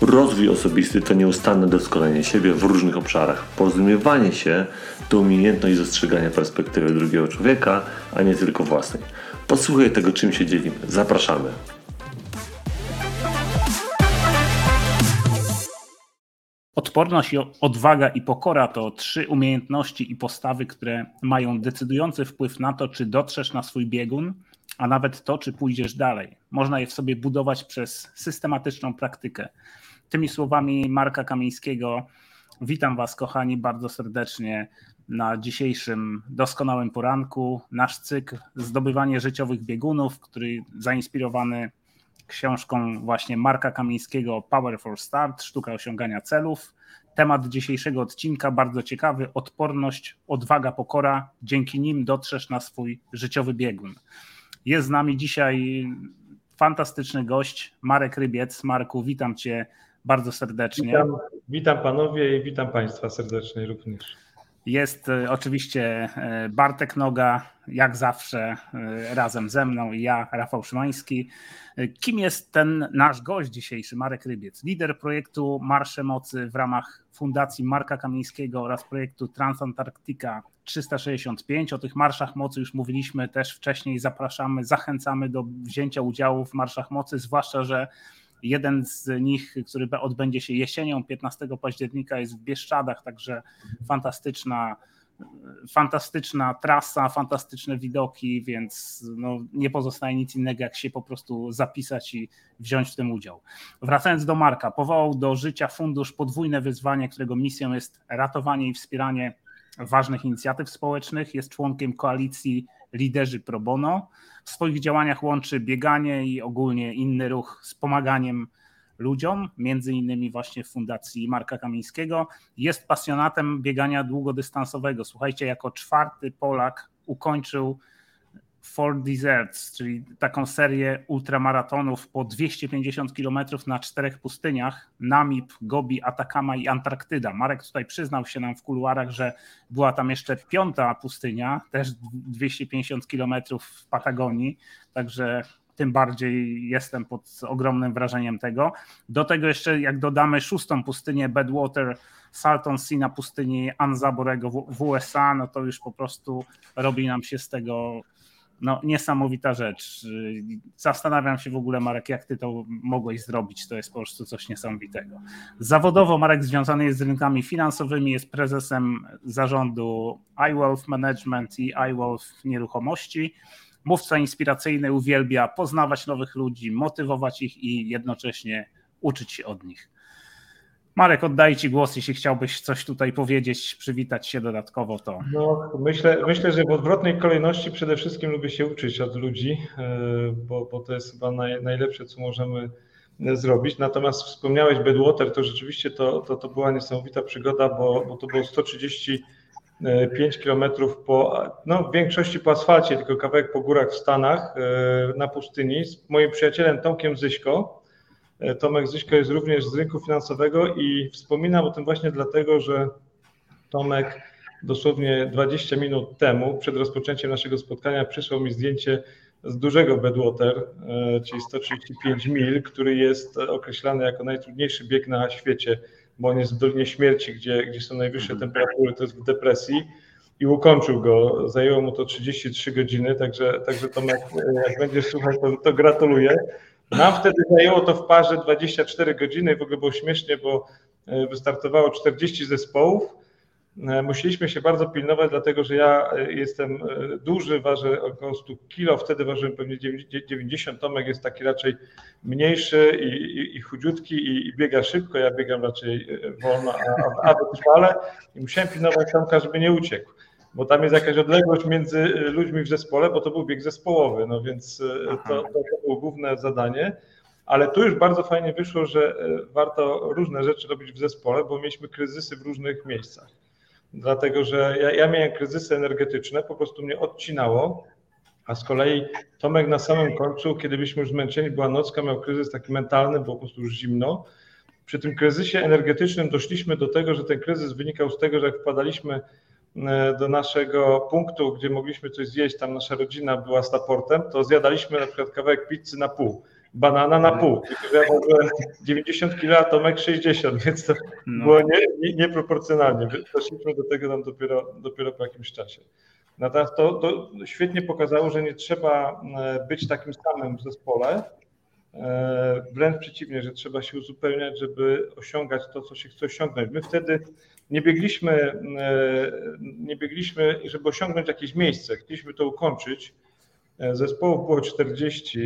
Rozwój osobisty to nieustanne doskonalenie siebie w różnych obszarach. Porozumiewanie się to umiejętność dostrzegania perspektywy drugiego człowieka, a nie tylko własnej. Posłuchaj tego, czym się dzielimy. Zapraszamy. Odporność, odwaga i pokora to trzy umiejętności i postawy, które mają decydujący wpływ na to, czy dotrzesz na swój biegun, a nawet to, czy pójdziesz dalej. Można je w sobie budować przez systematyczną praktykę. Tymi słowami Marka Kamińskiego witam Was, kochani, bardzo serdecznie na dzisiejszym doskonałym poranku. Nasz cykl Zdobywanie życiowych biegunów, który zainspirowany książką właśnie Marka Kamińskiego Power for Start, sztuka osiągania celów. Temat dzisiejszego odcinka bardzo ciekawy: odporność, odwaga, pokora. Dzięki nim dotrzesz na swój życiowy biegun. Jest z nami dzisiaj fantastyczny gość, Marek Rybiec. Marku, witam Cię bardzo serdecznie. Witam, witam panowie i witam państwa serdecznie również. Jest e, oczywiście e, Bartek Noga, jak zawsze e, razem ze mną i ja, Rafał Szymański. Kim jest ten nasz gość dzisiejszy, Marek Rybiec? Lider projektu Marsze Mocy w ramach Fundacji Marka Kamińskiego oraz projektu Transantarktyka 365. O tych Marszach Mocy już mówiliśmy też wcześniej. Zapraszamy, zachęcamy do wzięcia udziału w Marszach Mocy, zwłaszcza, że Jeden z nich, który odbędzie się jesienią 15 października, jest w Bieszczadach, także fantastyczna, fantastyczna trasa, fantastyczne widoki, więc no, nie pozostaje nic innego, jak się po prostu zapisać i wziąć w tym udział. Wracając do Marka, powołał do życia fundusz Podwójne Wyzwanie, którego misją jest ratowanie i wspieranie ważnych inicjatyw społecznych. Jest członkiem koalicji Liderzy Pro Bono. W swoich działaniach łączy bieganie i ogólnie inny ruch z pomaganiem ludziom, między innymi właśnie w Fundacji Marka Kamińskiego. Jest pasjonatem biegania długodystansowego. Słuchajcie, jako czwarty Polak ukończył Four Deserts, czyli taką serię ultramaratonów po 250 km na czterech pustyniach, Namib, Gobi, Atacama i Antarktyda. Marek tutaj przyznał się nam w kuluarach, że była tam jeszcze piąta pustynia, też 250 km w Patagonii, także tym bardziej jestem pod ogromnym wrażeniem tego. Do tego jeszcze jak dodamy szóstą pustynię Bedwater Salton Sea na pustyni Anzaborego w USA, no to już po prostu robi nam się z tego no, niesamowita rzecz. Zastanawiam się w ogóle, Marek, jak ty to mogłeś zrobić. To jest po prostu coś niesamowitego. Zawodowo Marek związany jest z rynkami finansowymi, jest prezesem zarządu iWealth Management i iWealth Nieruchomości. Mówca inspiracyjny uwielbia poznawać nowych ludzi, motywować ich i jednocześnie uczyć się od nich. Marek, oddaję Ci głos, jeśli chciałbyś coś tutaj powiedzieć, przywitać się dodatkowo, to. No, myślę, myślę, że w odwrotnej kolejności przede wszystkim lubię się uczyć od ludzi, e, bo, bo to jest chyba naj, najlepsze, co możemy zrobić. Natomiast wspomniałeś Bedwater, to rzeczywiście to, to, to była niesamowita przygoda, bo, bo to było 135 kilometrów po, no w większości po asfalcie, tylko kawałek po górach w Stanach e, na pustyni z moim przyjacielem Tomkiem Zyśko E, Tomek Zyśko jest również z rynku finansowego i wspominam o tym właśnie dlatego, że Tomek dosłownie 20 minut temu, przed rozpoczęciem naszego spotkania, przysłał mi zdjęcie z dużego Bedwater, e, czyli 135 mil, który jest określany jako najtrudniejszy bieg na świecie, bo on jest w Dolinie Śmierci, gdzie, gdzie są najwyższe mhm. temperatury, to jest w depresji i ukończył go. Zajęło mu to 33 godziny, także, także Tomek, jak będziesz słuchać, to, to gratuluję. Nam wtedy zajęło to w parze 24 godziny i w ogóle było śmiesznie, bo e, wystartowało 40 zespołów. E, musieliśmy się bardzo pilnować, dlatego że ja e, jestem duży, ważę około 100 kilo, wtedy ważyłem pewnie 90, Tomek jest taki raczej mniejszy i, i, i chudziutki i, i, biega szybko, ja biegam raczej wolno, a, a wytrwale i musiałem pilnować Tomka, żeby nie uciekł bo tam jest jakaś odległość między ludźmi w zespole, bo to był bieg zespołowy, no więc to, to, to było główne zadanie. ale tu już bardzo fajnie wyszło, że warto różne rzeczy robić w zespole, bo mieliśmy kryzysy w różnych miejscach. Dlatego, że ja, ja miałem kryzysy energetyczne, po prostu mnie odcinało, a z kolei Tomek na samym końcu, kiedy byliśmy już zmęczeni, była nocka, miał kryzys taki mentalny, było po prostu już zimno. Przy tym kryzysie energetycznym doszliśmy do tego, że ten kryzys wynikał z tego, że jak wpadaliśmy e, do naszego punktu, gdzie mogliśmy coś zjeść, tam nasza rodzina była z taportem, to zjadaliśmy na przykład kawałek pizzy na pół, banana na pół. Ja byłem 90 kg, a Tomek 60, więc to no. było nie, nie, nieproporcjonalnie. Doszliśmy do tego nam dopiero, dopiero po jakimś czasie. Natomiast to, to świetnie pokazało, że nie trzeba e, być takim samym w zespole, e, wręcz przeciwnie, że trzeba się uzupełniać, żeby osiągać to, co się chce osiągnąć. My wtedy nie biegliśmy, e, nie biegliśmy, żeby osiągnąć jakieś miejsce, chcieliśmy to ukończyć. Zespołów było 40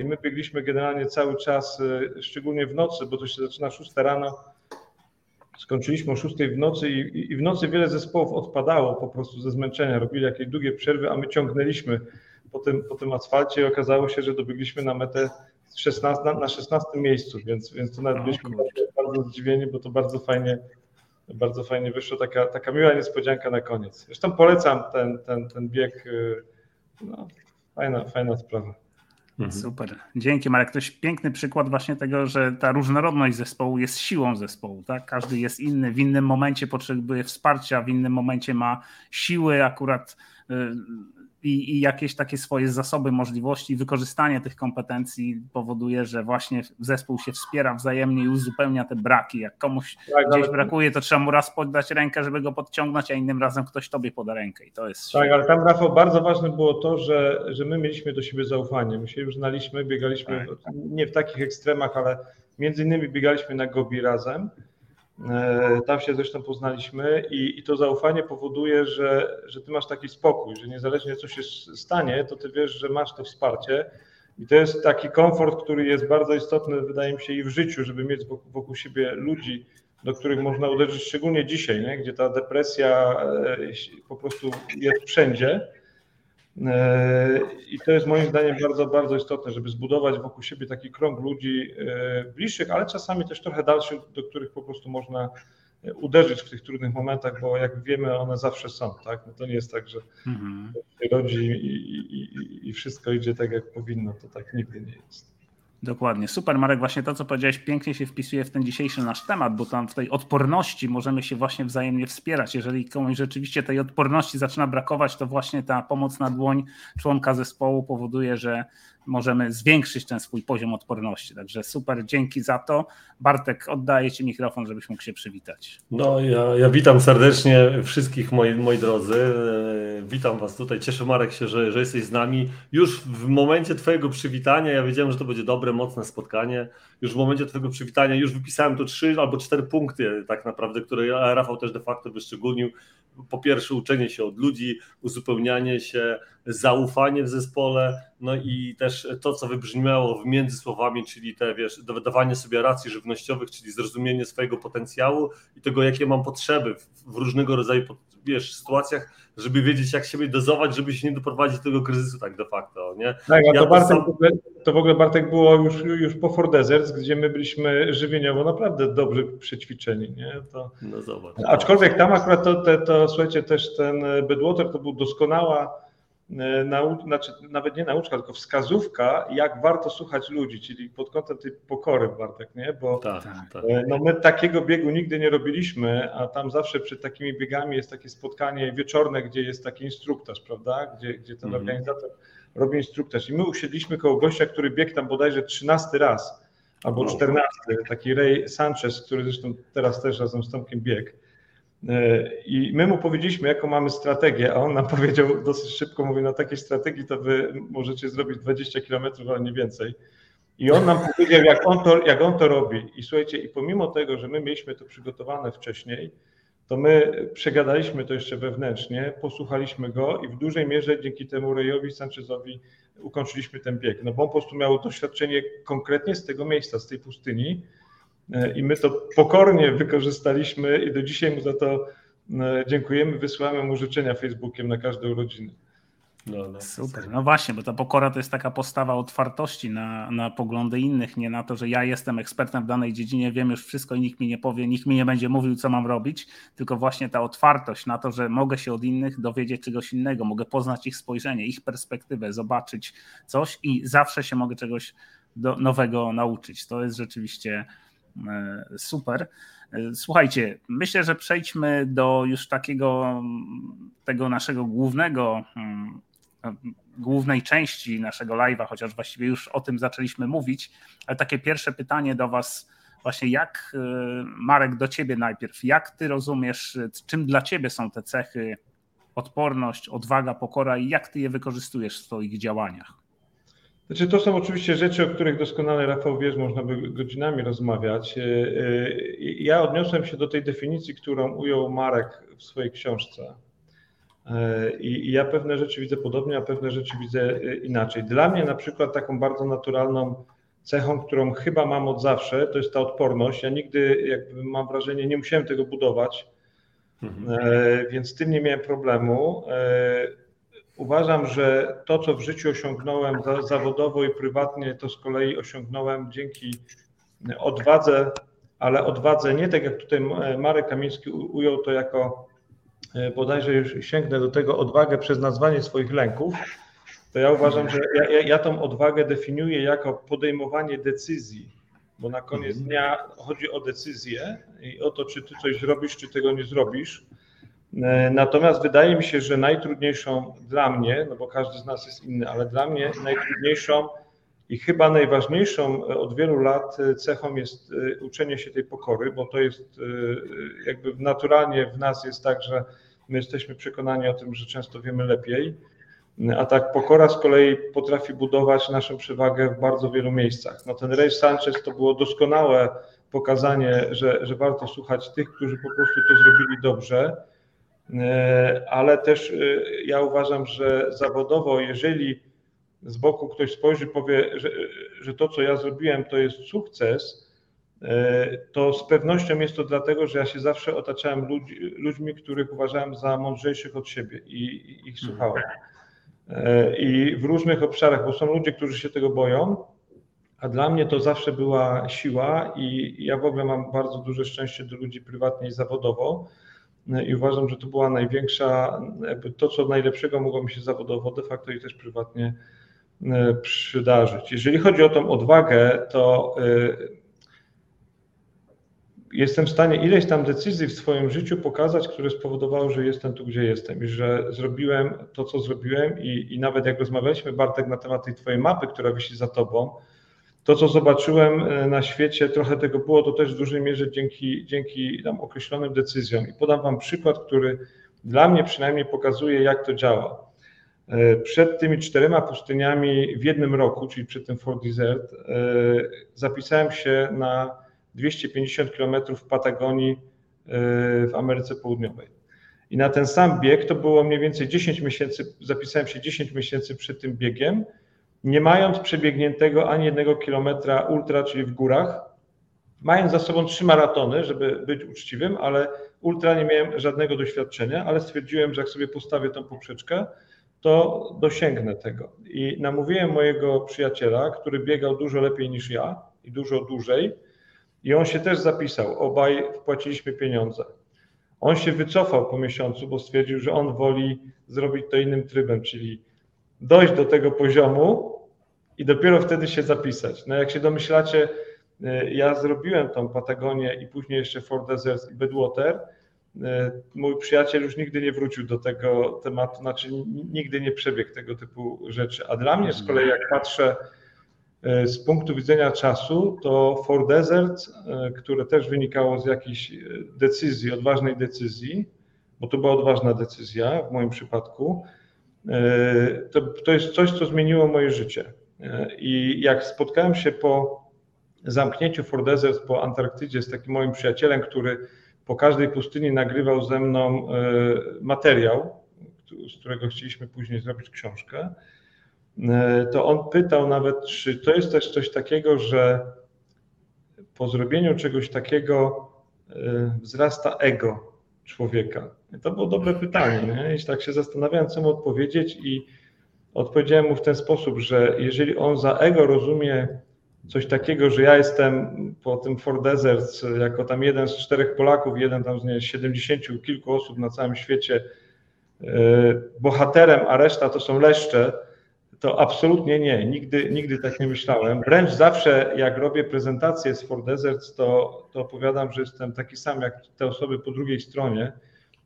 i my biegliśmy generalnie cały czas, szczególnie w nocy, bo to się zaczyna 6 rano, skończyliśmy o 6 w nocy i, i, w nocy wiele zespołów odpadało po prostu ze zmęczenia, robili jakieś długie przerwy, a my ciągnęliśmy po tym, po tym asfalcie i okazało się, że dobiegliśmy na metę 16, na, na 16 miejscu, więc, więc to nawet byliśmy bardzo, bardzo zdziwieni, bo to bardzo fajnie, bardzo fajnie wyszło, taka, taka miła niespodzianka na koniec. Zresztą polecam ten, ten, ten bieg, y, no, fajna, fajna sprawa. Mhm. Super. Dzięki Marek. To jest piękny przykład właśnie tego, że ta różnorodność zespołu jest siłą zespołu. Tak? Każdy jest inny, w innym momencie potrzebuje wsparcia, w innym momencie ma siły akurat y, i, i, jakieś takie swoje zasoby, możliwości, wykorzystanie tych kompetencji powoduje, że właśnie zespół się wspiera wzajemnie i uzupełnia te braki. Jak komuś tak, gdzieś ale... brakuje, to trzeba mu raz poddać rękę, żeby go podciągnąć, a innym razem ktoś tobie poda rękę. I to jest. Tak, ale tam Rafał, bardzo ważne było to, że, że my mieliśmy do siebie zaufanie. My się już znaliśmy, biegaliśmy tak. nie w takich ekstremach, ale między innymi biegaliśmy na Gobi razem. E, tam się zresztą poznaliśmy i, i, to zaufanie powoduje, że, że ty masz taki spokój, że niezależnie co się stanie, to ty wiesz, że masz to wsparcie. I to jest taki komfort, który jest bardzo istotny, wydaje mi się, i w życiu, żeby mieć wokół, wokół siebie ludzi, do których można uderzyć, szczególnie dzisiaj, nie? gdzie ta depresja e, po prostu jest wszędzie I to jest moim zdaniem bardzo, bardzo istotne, żeby zbudować wokół siebie taki krąg ludzi e, bliższych, ale czasami też trochę dalszych, do których po prostu można e, uderzyć w tych trudnych momentach, bo jak wiemy, one zawsze są, tak? No to nie jest tak, że mhm. się rodzi i, i, i wszystko idzie tak, jak powinno, to tak nigdy nie jest. Dokładnie. Super, Marek. Właśnie to, co powiedziałeś, pięknie się wpisuje w ten dzisiejszy nasz temat, bo tam w tej odporności możemy się właśnie wzajemnie wspierać. Jeżeli komuś rzeczywiście tej odporności zaczyna brakować, to właśnie ta pomoc na dłoń członka zespołu powoduje, że możemy zwiększyć ten swój poziom odporności. Także super, dzięki za to. Bartek, oddaję Ci mikrofon, żebyś mógł się przywitać. No, ja, ja witam serdecznie wszystkich moi, moi drodzy. E, witam Was tutaj. Cieszę Marek się, że, że jesteś z nami. Już w momencie Twojego przywitania, ja wiedziałem, że to będzie dobre, mocne spotkanie. Już w momencie Twojego przywitania już wypisałem tu trzy albo cztery punkty tak naprawdę, które Rafał też de facto wyszczególnił. Po pierwsze uczenie się od ludzi, uzupełnianie się, zaufanie w zespole, no i też to, co wybrzmiało między słowami, czyli te, wiesz, dawanie sobie racji żywnościowych, czyli zrozumienie swojego potencjału i tego, jakie mam potrzeby w, w różnego rodzaju, wiesz, sytuacjach, żeby wiedzieć, jak siebie dozować, żeby się nie doprowadzić do tego kryzysu tak de facto, nie? Tak, a ja to, Bartek, sam... to w ogóle Bartek było już, już po Four Deserts, gdzie my byliśmy żywieniowo naprawdę dobrze przećwiczeni, nie? To... No zobacz. Aczkolwiek tam akurat to, to, to, słuchajcie, też ten Bedwater to był doskonała nau, znaczy nawet nie nauczka, tylko wskazówka, jak warto słuchać ludzi, czyli pod kątem tej pokory, Bartek, nie? Bo tak, tak. E, no my takiego biegu nigdy nie robiliśmy, a tam zawsze przed takimi biegami jest takie spotkanie wieczorne, gdzie jest taki instruktaż, prawda? Gdzie, gdzie ten mhm. organizator robi instruktaż. I my usiedliśmy koło gościa, który biegł tam bodajże 13 raz albo 14, taki Ray Sanchez, który zresztą teraz też razem z Tomkiem biegł. E, I my mu powiedzieliśmy, jaką mamy strategię, a on nam powiedział dosyć szybko, mówi, na takiej strategii to wy możecie zrobić 20 kilometrów, ale nie więcej. I on nam powiedział, jak on, to, jak on to robi. I słuchajcie, i pomimo tego, że my mieliśmy to przygotowane wcześniej, to my przegadaliśmy to jeszcze wewnętrznie, posłuchaliśmy go i w dużej mierze dzięki temu Rejowi Sanchezowi ukończyliśmy ten bieg. No bo on po prostu miał doświadczenie konkretnie z tego miejsca, z tej pustyni, i my to pokornie wykorzystaliśmy i do dzisiaj mu za to e, dziękujemy, wysyłamy mu życzenia Facebookiem na każde urodziny. No, no. Super. No właśnie, bo ta pokora to jest taka postawa otwartości na, na poglądy innych, nie na to, że ja jestem ekspertem w danej dziedzinie, wiem już wszystko i nikt mi nie powie, nikt mi nie będzie mówił, co mam robić, tylko właśnie ta otwartość na to, że mogę się od innych dowiedzieć czegoś innego, mogę poznać ich spojrzenie, ich perspektywę, zobaczyć coś i zawsze się mogę czegoś do, nowego nauczyć. To jest rzeczywiście e, super. E, słuchajcie, myślę, że przejdźmy do już takiego tego naszego głównego mm, głównej części naszego live'a, chociaż właściwie już o tym zaczęliśmy mówić, ale takie pierwsze pytanie do Was, właśnie jak, y, Marek, do Ciebie najpierw, jak Ty rozumiesz, czym dla Ciebie są te cechy odporność, odwaga, pokora i jak Ty je wykorzystujesz w swoich działaniach? Znaczy, to są oczywiście rzeczy, o których doskonale Rafał wiesz, można by godzinami rozmawiać. Y, y, ja odniosłem się do tej definicji, którą ujął Marek w swojej książce. E, I, ja pewne rzeczy widzę podobnie, a pewne rzeczy widzę e, inaczej. Dla mnie na przykład taką bardzo naturalną cechą, którą chyba mam od zawsze, to jest ta odporność. Ja nigdy, jakby mam wrażenie, nie musiałem tego budować, mhm. e, więc z tym nie miałem problemu. E, uważam, że to, co w życiu osiągnąłem za, zawodowo i prywatnie, to z kolei osiągnąłem dzięki odwadze, ale odwadze nie tak jak tutaj Marek Kamiński ujął to jako E, bodajże już sięgnę do tego odwagę przez nazwanie swoich lęków, to ja uważam, że ja, ja, ja tą odwagę definiuję jako podejmowanie decyzji, bo na koniec mhm. dnia chodzi o decyzję i o to, czy ty coś zrobisz, czy tego nie zrobisz. E, natomiast wydaje mi się, że najtrudniejszą dla mnie, no bo każdy z nas jest inny, ale dla mnie najtrudniejszą i chyba najważniejszą od wielu lat cechą jest e, uczenie się tej pokory, bo to jest jakby naturalnie w nas jest tak, że My jesteśmy przekonani o tym, że często wiemy lepiej, a tak pokora z kolei potrafi budować naszą przewagę w bardzo wielu miejscach. No ten Ray Sanchez to było doskonałe pokazanie, że, że warto słuchać tych, którzy po prostu to zrobili dobrze, e, ale też e, ja uważam, że zawodowo, jeżeli z boku ktoś spojrzy, powie, że, że to, co ja zrobiłem, to jest sukces, E, to z pewnością jest to dlatego, że ja się zawsze otaczałem ludź, ludźmi, których uważałem za mądrzejszych od siebie i, ich słuchałem. E, I w różnych obszarach, bo są ludzie, którzy się tego boją, a dla mnie to zawsze była siła i ja w ogóle mam bardzo duże szczęście do ludzi prywatnie i zawodowo e, i uważam, że to była największa, to co najlepszego mogło mi się zawodowo, de facto i też prywatnie przydarzyć. Jeżeli chodzi o tą odwagę, to jestem w stanie ileś tam decyzji w swoim życiu pokazać, które spowodowały, że jestem tu, gdzie jestem i że zrobiłem to, co zrobiłem i, i nawet jak rozmawialiśmy, Bartek, na temat tej twojej mapy, która wisi za tobą, to, co zobaczyłem e, na świecie, trochę tego było, to też w dużej mierze dzięki, dzięki tam określonym decyzjom. I podam Wam przykład, który dla mnie przynajmniej pokazuje, jak to działa. E, przed tymi czterema pustyniami w jednym roku, czyli przed tym Fort Desert, e, zapisałem się na 250 km w Patagonii w Ameryce Południowej. I na ten sam bieg to było mniej więcej 10 miesięcy, zapisałem się 10 miesięcy przed tym biegiem, nie mając przebiegniętego ani jednego kilometra ultra, czyli w górach, mając za sobą trzy maratony, żeby być uczciwym, ale ultra nie miałem żadnego doświadczenia, ale stwierdziłem, że jak sobie postawię tą poprzeczkę, to dosięgnę tego. I namówiłem mojego przyjaciela, który biegał dużo lepiej niż ja i dużo dłużej, i on się też zapisał. Obaj wpłaciliśmy pieniądze. On się wycofał po miesiącu, bo stwierdził, że on woli zrobić to innym trybem, czyli dojść do tego poziomu i dopiero wtedy się zapisać. No jak się domyślacie, y, ja zrobiłem tą Patagonię i później jeszcze Fort Desert i Bedwater. Y, mój przyjaciel już nigdy nie wrócił do tego tematu, znaczy nigdy nie przebiegł tego typu rzeczy. A dla mnie z kolei, jak patrzę, E, z punktu widzenia czasu, to For Desert, e, które też wynikało z jakiejś e, decyzji, odważnej decyzji, bo to była odważna decyzja w moim przypadku, to, to jest coś, co zmieniło moje życie. I jak spotkałem się po zamknięciu For Desert po Antarktydzie z takim moim przyjacielem, który po każdej pustyni nagrywał ze mną materiał, z którego chcieliśmy później zrobić książkę, E, to on pytał nawet, czy to jest też coś takiego, że po zrobieniu czegoś takiego e, wzrasta ego człowieka. To było dobre pytanie. Nie? I tak się zastanawiałem, co mu odpowiedzieć, i odpowiedziałem mu w ten sposób, że jeżeli on za ego rozumie coś takiego, że ja jestem po tym Ford Desert jako tam jeden z czterech Polaków, jeden tam z nie, 70 kilku osób na całym świecie e, bohaterem, a reszta to są leszcze, to absolutnie nie, nigdy, nigdy tak nie myślałem. Wręcz zawsze jak robię prezentację z Ford Desert, to, to opowiadam, że jestem taki sam jak te osoby po drugiej stronie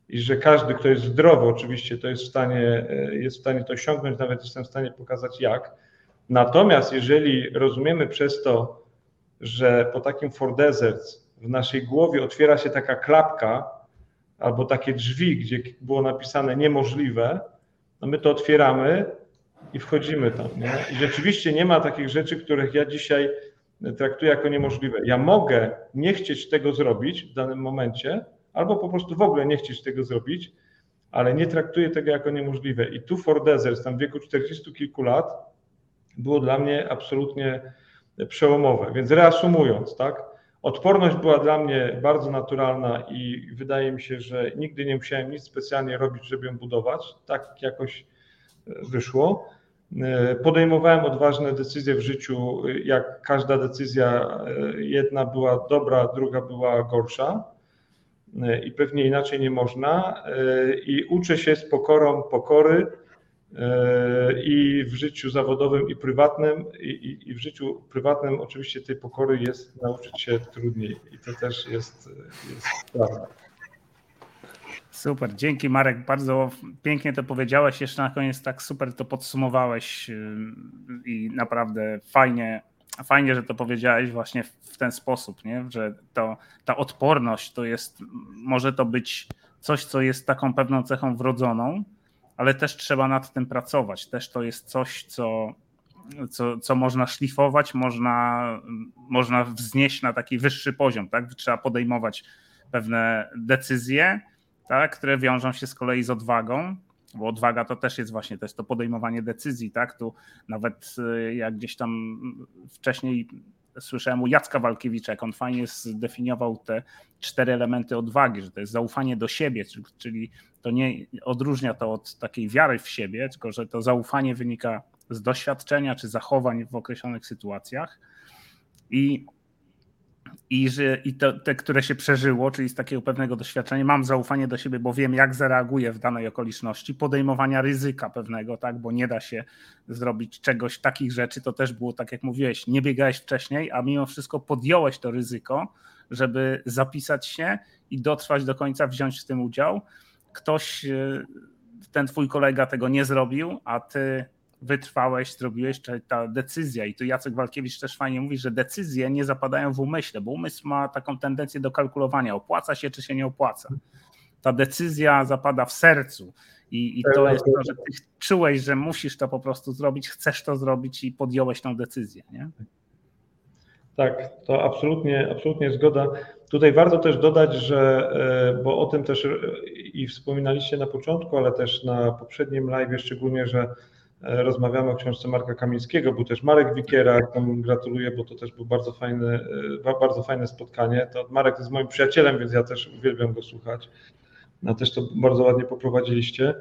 i że każdy, kto jest zdrowy oczywiście, to jest w stanie, e, jest w stanie to osiągnąć, nawet jestem w stanie pokazać jak. Natomiast jeżeli rozumiemy przez to, że po takim Ford Desert w naszej głowie otwiera się taka klapka albo takie drzwi, gdzie było napisane niemożliwe, no my to otwieramy i wchodzimy tam. Nie? I rzeczywiście nie ma takich rzeczy, których ja dzisiaj traktuję jako niemożliwe. Ja mogę nie chcieć tego zrobić w danym momencie, albo po prostu w ogóle nie chcieć tego zrobić, ale nie traktuję tego jako niemożliwe. I tu Ford Desert, tam w wieku 40 kilku lat, było dla mnie absolutnie przełomowe. Więc reasumując, tak, odporność była dla mnie bardzo naturalna i wydaje mi się, że nigdy nie musiałem nic specjalnie robić, żeby ją budować. Tak jakoś e, wyszło. E, podejmowałem odważne decyzje w życiu, jak każda decyzja, e, jedna była dobra, druga była gorsza i pewnie inaczej nie można. I uczę się z pokorą pokory i w życiu zawodowym i prywatnym, i, i, w życiu prywatnym oczywiście tej pokory jest nauczyć się trudniej i to też jest, jest prawda. Super, dzięki Marek, bardzo pięknie to powiedziałeś, jeszcze na koniec tak super to podsumowałeś i naprawdę fajnie, fajnie, że to powiedziałeś właśnie w ten sposób, nie? że to, ta odporność to jest, może to być coś, co jest taką pewną cechą wrodzoną, ale też trzeba nad tym pracować. Też to jest coś, co, co, co można szlifować, można, można wznieść na taki wyższy poziom. Tak? Trzeba podejmować pewne decyzje, tak? które wiążą się z kolei z odwagą, bo odwaga to też jest właśnie to, jest to podejmowanie decyzji. Tak? Tu nawet y, jak gdzieś tam wcześniej słyszałem u Jacka Walkiewicza, jak on fajnie zdefiniował te cztery elementy odwagi, że to jest zaufanie do siebie, czyli to nie odróżnia to od takiej wiary w siebie, tylko że to zaufanie wynika z doświadczenia czy zachowań w określonych sytuacjach. I i, że, i te, które się przeżyło, czyli z takiego pewnego doświadczenia, mam zaufanie do siebie, bo wiem, jak zareaguję w danej okoliczności, podejmowania ryzyka pewnego, tak, bo nie da się zrobić czegoś, takich rzeczy, to też było tak, jak mówiłeś, nie biegałeś wcześniej, a mimo wszystko podjąłeś to ryzyko, żeby zapisać się i dotrwać do końca, wziąć w tym udział. Ktoś, e, ten twój kolega tego nie zrobił, a ty wytrwałeś, zrobiłeś, czy ta decyzja, i tu Jacek Walkiewicz też fajnie mówi, że decyzje nie zapadają w umyśle, bo umysł ma taką tendencję do kalkulowania, opłaca się, czy się nie opłaca. Ta decyzja zapada w sercu i, i to jest to, że ty czułeś, że musisz to po prostu zrobić, chcesz to zrobić i podjąłeś tą decyzję, nie? Tak, to absolutnie, absolutnie zgoda. Tutaj warto też dodać, że, e, bo o tym też e, i wspominaliście na początku, ale też na poprzednim live, szczególnie, że rozmawiamy o książce Marka Kamińskiego, był też Marek Wikiera, któremu gratuluję, bo to też było bardzo fajne, bardzo fajne spotkanie. To Marek jest moim przyjacielem, więc ja też uwielbiam go słuchać. No też to bardzo ładnie poprowadziliście.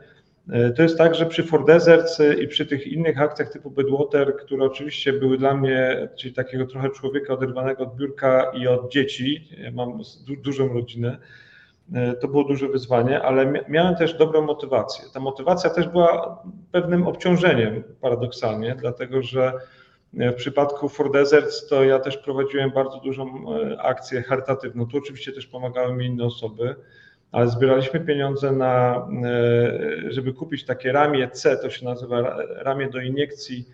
E, to jest tak, że przy For Deserts i przy tych innych akcjach typu Bedwater, które oczywiście były dla mnie, czyli takiego trochę człowieka oderwanego od biurka i od dzieci, ja mam dużą rodzinę, E, to było duże wyzwanie, ale miałem też dobrą motywację. Ta motywacja też była pewnym obciążeniem, paradoksalnie, dlatego że e, w przypadku For Deserts to ja też prowadziłem bardzo dużą e, akcję charytatywną. Tu oczywiście też pomagały mi inne osoby, ale zbieraliśmy pieniądze na, żeby kupić takie ramię C, to się nazywa ramię do iniekcji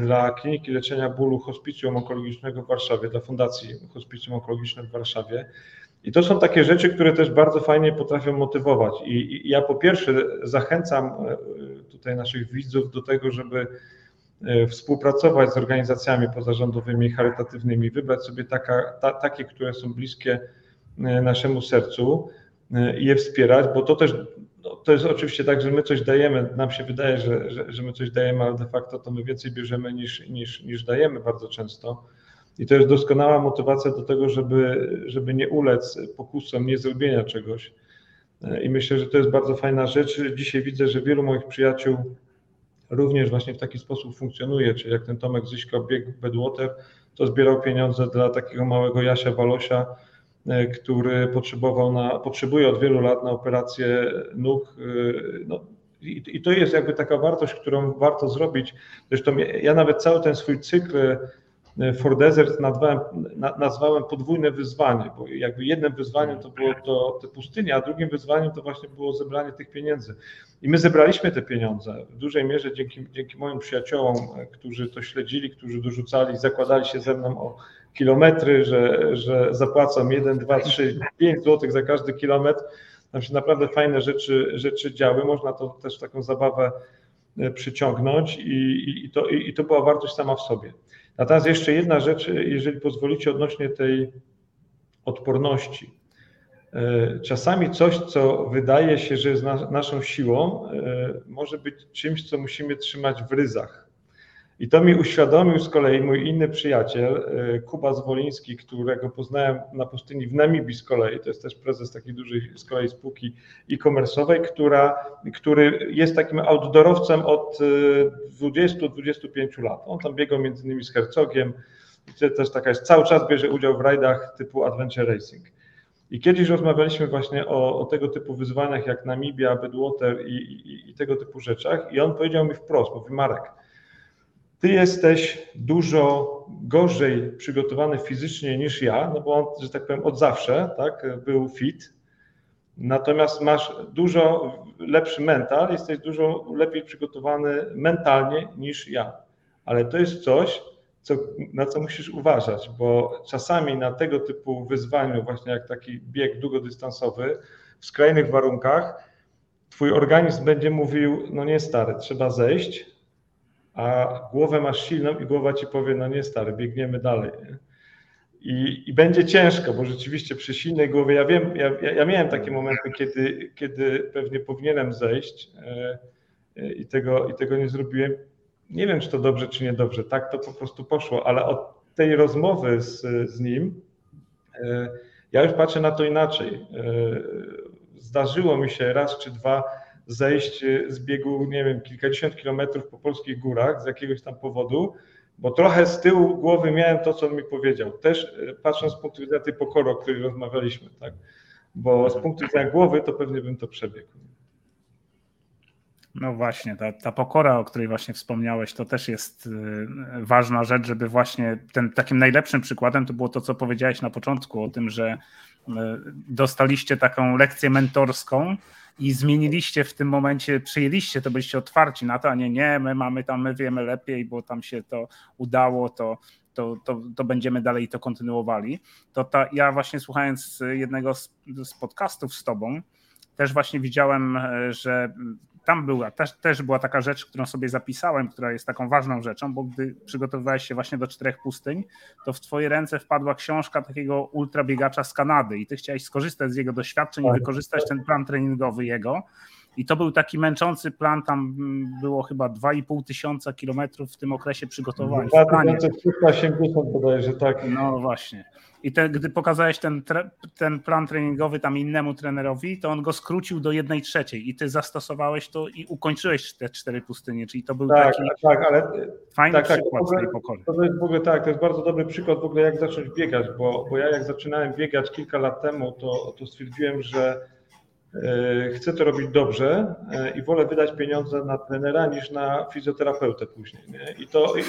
dla Kliniki Leczenia Bólu Hospicjum Onkologicznego w Warszawie, dla Fundacji Hospicjum Onkologiczne w Warszawie. I to są takie rzeczy, które też bardzo fajnie potrafią motywować. I, I, ja po pierwsze zachęcam e, tutaj naszych widzów do tego, żeby e, współpracować z organizacjami pozarządowymi, charytatywnymi, wybrać sobie taka, ta, takie, które są bliskie e, naszemu sercu i je wspierać, bo to też no, to jest oczywiście tak, że my coś dajemy, nam się wydaje, że, że, że my coś dajemy, ale de facto to my więcej bierzemy niż, niż, niż dajemy bardzo często. I to jest doskonała motywacja do tego, żeby, żeby nie ulec pokusom, nie zrobienia czegoś. I myślę, że to jest bardzo fajna rzecz. Dzisiaj widzę, że wielu moich przyjaciół również właśnie w taki sposób funkcjonuje, czyli jak ten Tomek Zyśko biegł Bedwater, to zbierał pieniądze dla takiego małego Jasia Walosia, e, który potrzebował na, potrzebuje od wielu lat na operację nóg. No, i, I to jest jakby taka wartość, którą warto zrobić. Zresztą ja, nawet cały ten swój cykl E, For Desert nazwałem, nazwałem podwójne wyzwanie, bo jakby jednym wyzwaniem to było to, te pustynie, a drugim wyzwaniem to właśnie było zebranie tych pieniędzy. I my zebraliśmy te pieniądze w dużej mierze dzięki, dzięki moim przyjaciołom, którzy to śledzili, którzy dorzucali, zakładali się ze mną o kilometry, że, że zapłacą 1, 2, 3, 5 złotych za każdy kilometr. Tam się naprawdę fajne rzeczy, rzeczy działy. Można to też taką zabawę e, przyciągnąć i, i, to, i to była wartość sama w sobie. Natomiast jeszcze jedna rzecz, jeżeli pozwolicie, odnośnie tej odporności. E, czasami coś, co wydaje się, że jest naszą siłą, e, może być czymś, co musimy trzymać w ryzach. I to mi uświadomił z kolei mój inny przyjaciel, y, Kuba Zwoliński, którego poznałem na pustyni w Namibii z kolei, to jest też prezes takiej dużej z kolei spółki e-commerce'owej, która, który jest takim outdoorowcem od 20-25 y, lat. On tam biegał między innymi z Hercogiem, też taka jest, cały czas bierze udział w rajdach typu Adventure Racing. I kiedyś rozmawialiśmy właśnie o, o tego typu wyzwaniach jak Namibia, Bedwater i, i, i tego typu rzeczach i on powiedział mi wprost, mówi Marek, ty jesteś dużo gorzej przygotowany fizycznie niż ja, no bo on, że tak powiem, od zawsze tak, był fit. Natomiast masz dużo lepszy mental, jesteś dużo lepiej przygotowany mentalnie niż ja. Ale to jest coś, co, na co musisz uważać, bo czasami na tego typu wyzwaniu, właśnie jak taki bieg długodystansowy, w skrajnych warunkach, twój organizm będzie mówił, no nie stary, trzeba zejść, a głowę masz silną i głowa ci powie, no nie stary, biegniemy dalej. I, I, będzie ciężko, bo rzeczywiście przy silnej głowie, ja wiem, ja, ja miałem takie momenty, kiedy, kiedy pewnie powinienem zejść e, e, i, tego, i tego nie zrobiłem. Nie wiem, czy to dobrze, czy niedobrze. Tak to po prostu poszło, ale od tej rozmowy z, z nim e, ja już patrzę na to inaczej. Zdarzyło mi się raz czy dwa zejść z biegu, nie wiem, kilkadziesiąt kilometrów po polskich górach z jakiegoś tam powodu, bo trochę z tyłu głowy miałem to, co on mi powiedział. Też e, patrząc z punktu widzenia tej pokory, o której rozmawialiśmy, tak? Bo z punktu widzenia głowy to pewnie bym to przebiegł. No właśnie, ta, ta pokora, o której właśnie wspomniałeś, to też jest y, ważna rzecz, żeby właśnie ten takim najlepszym przykładem to było to, co powiedziałeś na początku o tym, że dostaliście taką lekcję mentorską, i zmieniliście w tym momencie, przyjęliście to, byliście otwarci na to, a nie, nie, my mamy tam, my wiemy lepiej, bo tam się to udało, to, to, to, to będziemy dalej to kontynuowali. To ta, ja właśnie słuchając jednego z, z podcastów z tobą, też właśnie widziałem, e, że tam była, też, też była taka rzecz, którą sobie zapisałem, która jest taką ważną rzeczą, bo gdy przygotowywałeś się właśnie do czterech pustyń, to w twoje ręce wpadła książka takiego ultrabiegacza z Kanady i ty chciałeś skorzystać z jego doświadczeń i tak. wykorzystać ten plan treningowy jego. I to był taki męczący plan, tam było chyba 2,5 tysiąca kilometrów w tym okresie przygotowań. 2380 bodajże, tak. No właśnie. I te, gdy pokazałeś ten, ten plan treningowy tam innemu trenerowi, to on go skrócił do jednej trzeciej i ty zastosowałeś to i ukończyłeś te cztery pustynie, czyli to był tak, taki tak, ale, fajny tak, tak przykład tak, tej pokory. To jest w ogóle tak, to jest bardzo dobry przykład w ogóle jak zacząć biegać, bo, bo ja jak zaczynałem biegać kilka lat temu, to, to stwierdziłem, że chcę to robić dobrze e, i wolę wydać pieniądze na trenera niż na fizjoterapeutę później. Nie? I to i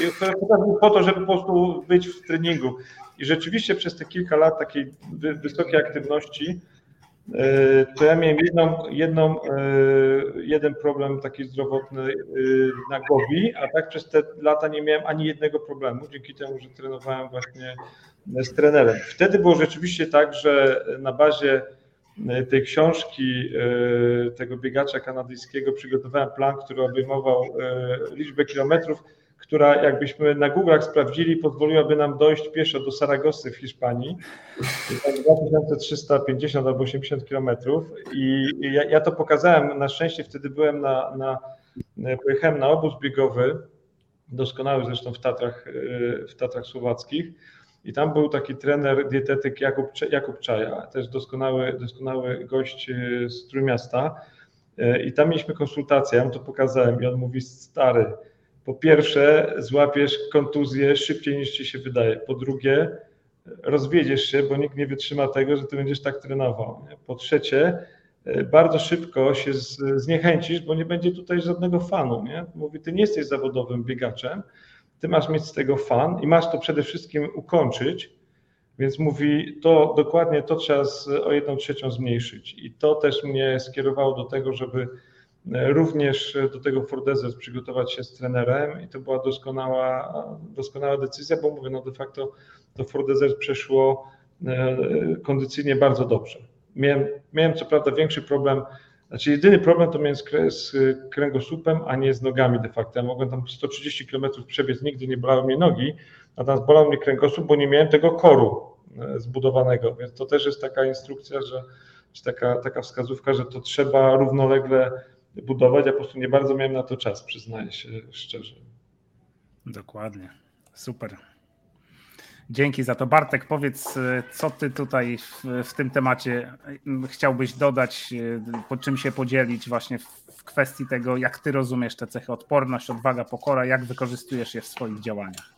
po to, żeby po prostu być w treningu. I rzeczywiście przez te kilka lat takiej wysokiej aktywności, e, to ja miałem jedną, jedną, jeden problem taki zdrowotny na głowie, a tak przez te lata nie miałem ani jednego problemu, dzięki temu, że trenowałem właśnie z trenerem. Wtedy było rzeczywiście tak, że na bazie tej książki e, tego biegacza kanadyjskiego przygotowałem plan, który obejmował e, liczbę kilometrów, która jakbyśmy na Google'ach sprawdzili, pozwoliłaby nam dojść pieszo do Saragosy w Hiszpanii. 2350 albo 80 kilometrów. I ja, ja, to pokazałem, na szczęście wtedy byłem na, na, pojechałem na obóz biegowy, doskonały zresztą w Tatrach, e, w Tatrach Słowackich i tam był taki trener, dietetyk Jakub, Jakub Czaja, też doskonały, doskonały gość e, z Trójmiasta. I tam mieliśmy konsultację, ja mu to pokazałem i on mówi, stary, po pierwsze złapiesz kontuzję szybciej niż ci się wydaje, po drugie rozwiedziesz się, bo nikt nie wytrzyma tego, że ty będziesz tak trenował. Po trzecie, bardzo szybko się zniechęcisz, bo nie będzie tutaj żadnego fanu. Nie? Mówi, ty nie jesteś zawodowym biegaczem, ty masz mieć z tego fan i masz to przede wszystkim ukończyć, więc mówi, to dokładnie to trzeba z, o jedną trzecią zmniejszyć. I to też mnie skierowało do tego, żeby e, również do tego Fordezes przygotować się z trenerem i to była doskonała, doskonała decyzja, bo mówię, no de facto to Fordezes przeszło e, kondycyjnie bardzo dobrze. Miałem, miałem co prawda większy problem, znaczy jedyny problem to miałem z, kręgosłupem, a nie z nogami de facto. Ja mogłem tam 130 km przebiec, nigdy nie bolały mnie nogi, natomiast bolał mnie kręgosłup, bo nie miałem tego koru e, zbudowanego, więc to też jest taka instrukcja, że, czy taka, taka wskazówka, że to trzeba równolegle budować, ja po prostu nie bardzo miałem na to czas, przyznaję się szczerze. Dokładnie, super. Dzięki za to. Bartek, powiedz, e, co ty tutaj w, w, tym temacie chciałbyś dodać, e, po czym się podzielić właśnie w kwestii tego, jak ty rozumiesz te cechy odporność, odwaga, pokora, jak wykorzystujesz je w swoich działaniach?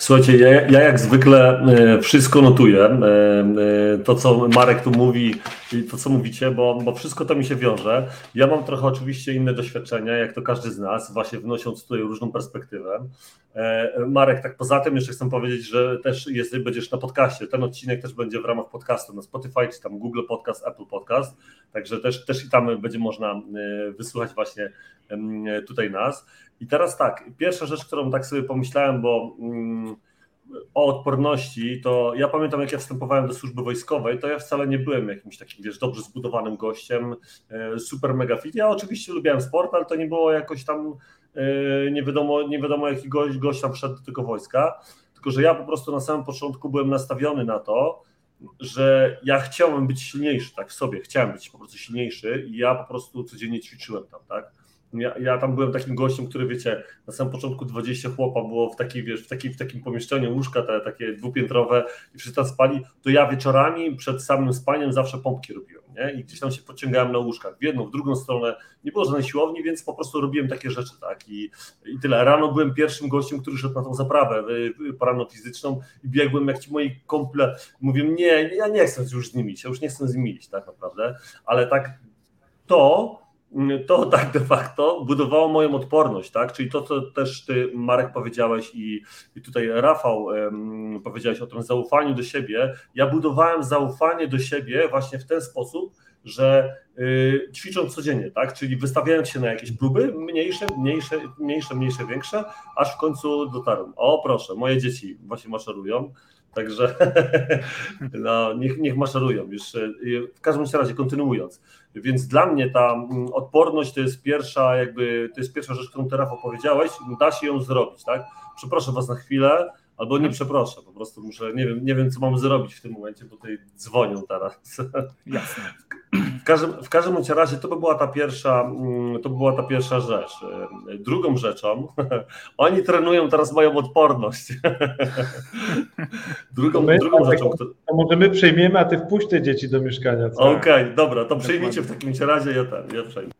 Słuchajcie, ja, ja, jak zwykle e, wszystko notuję. E, e, to, co Marek tu mówi i to, co mówicie, bo, bo wszystko to mi się wiąże. Ja mam trochę oczywiście inne doświadczenia, jak to każdy z nas, właśnie wnosząc tutaj różną perspektywę. Marek, tak poza tym jeszcze chcę powiedzieć, że też jest, będziesz na podcaście. Ten odcinek też będzie w ramach podcastu na Spotify, czy tam Google Podcast, Apple Podcast. Także też, też i tam będzie można wysłuchać właśnie tutaj nas. I teraz tak, pierwsza rzecz, którą tak sobie pomyślałem, bo mm, o odporności, to ja pamiętam, jak ja wstępowałem do służby wojskowej, to ja wcale nie byłem jakimś takim, wiesz, dobrze zbudowanym gościem, e, super mega fit. Ja oczywiście lubiłem sport, ale to nie było jakoś tam, e, nie wiadomo, nie wiadomo jaki gość, gość tam wszedł do tego wojska, tylko że ja po prostu na samym początku byłem nastawiony na to, że ja chciałem być silniejszy, tak w sobie, chciałem być po prostu silniejszy i ja po prostu codziennie ćwiczyłem tam, tak ja, ja, tam byłem takim gościem, który wiecie, na samym początku 20 chłopa było w, takiej, wiesz, w, takiej, w takim pomieszczeniu, łóżka te takie dwupiętrowe i wszyscy tam spali, to ja wieczorami przed samym spaniem zawsze pompki robiłem, nie? I gdzieś tam się podciągałem na łóżkach, w jedną, w drugą stronę, nie było żadnej siłowni, więc po prostu robiłem takie rzeczy, tak, i, i tyle. Rano byłem pierwszym gościem, który szedł na tą zaprawę poranno fizyczną i biegłem jak ci moi komple, mówię, nie, ja nie chcę już z nimi ja już nie chcę z nimi iść, tak naprawdę, ale tak to to tak de facto budowało moją odporność, tak? Czyli to, co też ty, Marek, powiedziałeś i, i tutaj Rafał um, powiedziałeś o tym zaufaniu do siebie. Ja budowałem zaufanie do siebie właśnie w ten sposób, że y, ćwicząc codziennie, tak? Czyli wystawiając się na jakieś próby, mniejsze, mniejsze, mniejsze, mniejsze, większe, aż w końcu dotarłem. O proszę, moje dzieci właśnie maszerują. Także no, niech, niech maszerują już. Y, w każdym razie kontynuując. Więc dla mnie ta mm, odporność to jest pierwsza, jakby to jest pierwsza rzecz, którą teraz opowiedziałeś, da się ją zrobić, tak? Przeproszę was na chwilę, albo nie przeproszę, po prostu muszę, nie wiem, nie wiem co mam zrobić w tym momencie, bo tutaj dzwonią teraz. Jasne. W każdym, w każdym razie to by była ta pierwsza, mm, to by była ta pierwsza rzecz. Drugą rzeczą, oni trenują teraz moją odporność. drugą, my, drugą rzeczą. To... A może my przejmiemy, a ty wpuść te dzieci do mieszkania. Okej, okay, dobra, to przejmijcie w takim razie, ja ten, ja przejmę.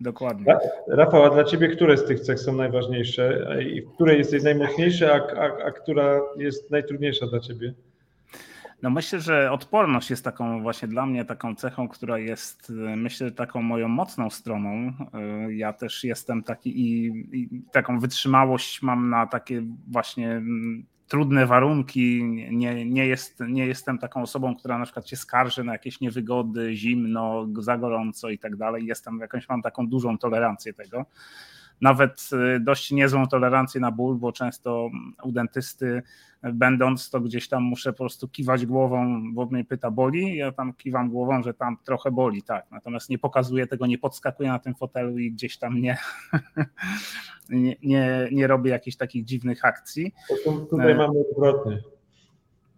Dokładnie. Rafał, a dla Ciebie które z tych cech są najważniejsze i w której jesteś najmocniejszy, a, a, a która jest najtrudniejsza dla Ciebie? No myślę, że odporność jest taką właśnie dla mnie taką cechą, która jest myślę taką moją mocną stroną. Ja też jestem taki i, i taką wytrzymałość mam na takie właśnie trudne warunki, nie, nie, jest, nie jestem taką osobą, która na przykład się skarży na jakieś niewygody, zimno, za gorąco i tak dalej. Jestem jakąś, mam taką dużą tolerancję tego. Nawet y, dość niezłą tolerancję na ból, bo często u dentysty będąc, to gdzieś tam muszę po prostu kiwać głową, bo mnie pyta boli, ja tam kiwam głową, że tam trochę boli, tak. Natomiast nie pokazuję tego, nie podskakuję na tym fotelu i gdzieś tam nie, nie, nie, nie robię jakichś takich dziwnych akcji. Tutaj e, mamy odwrotnie.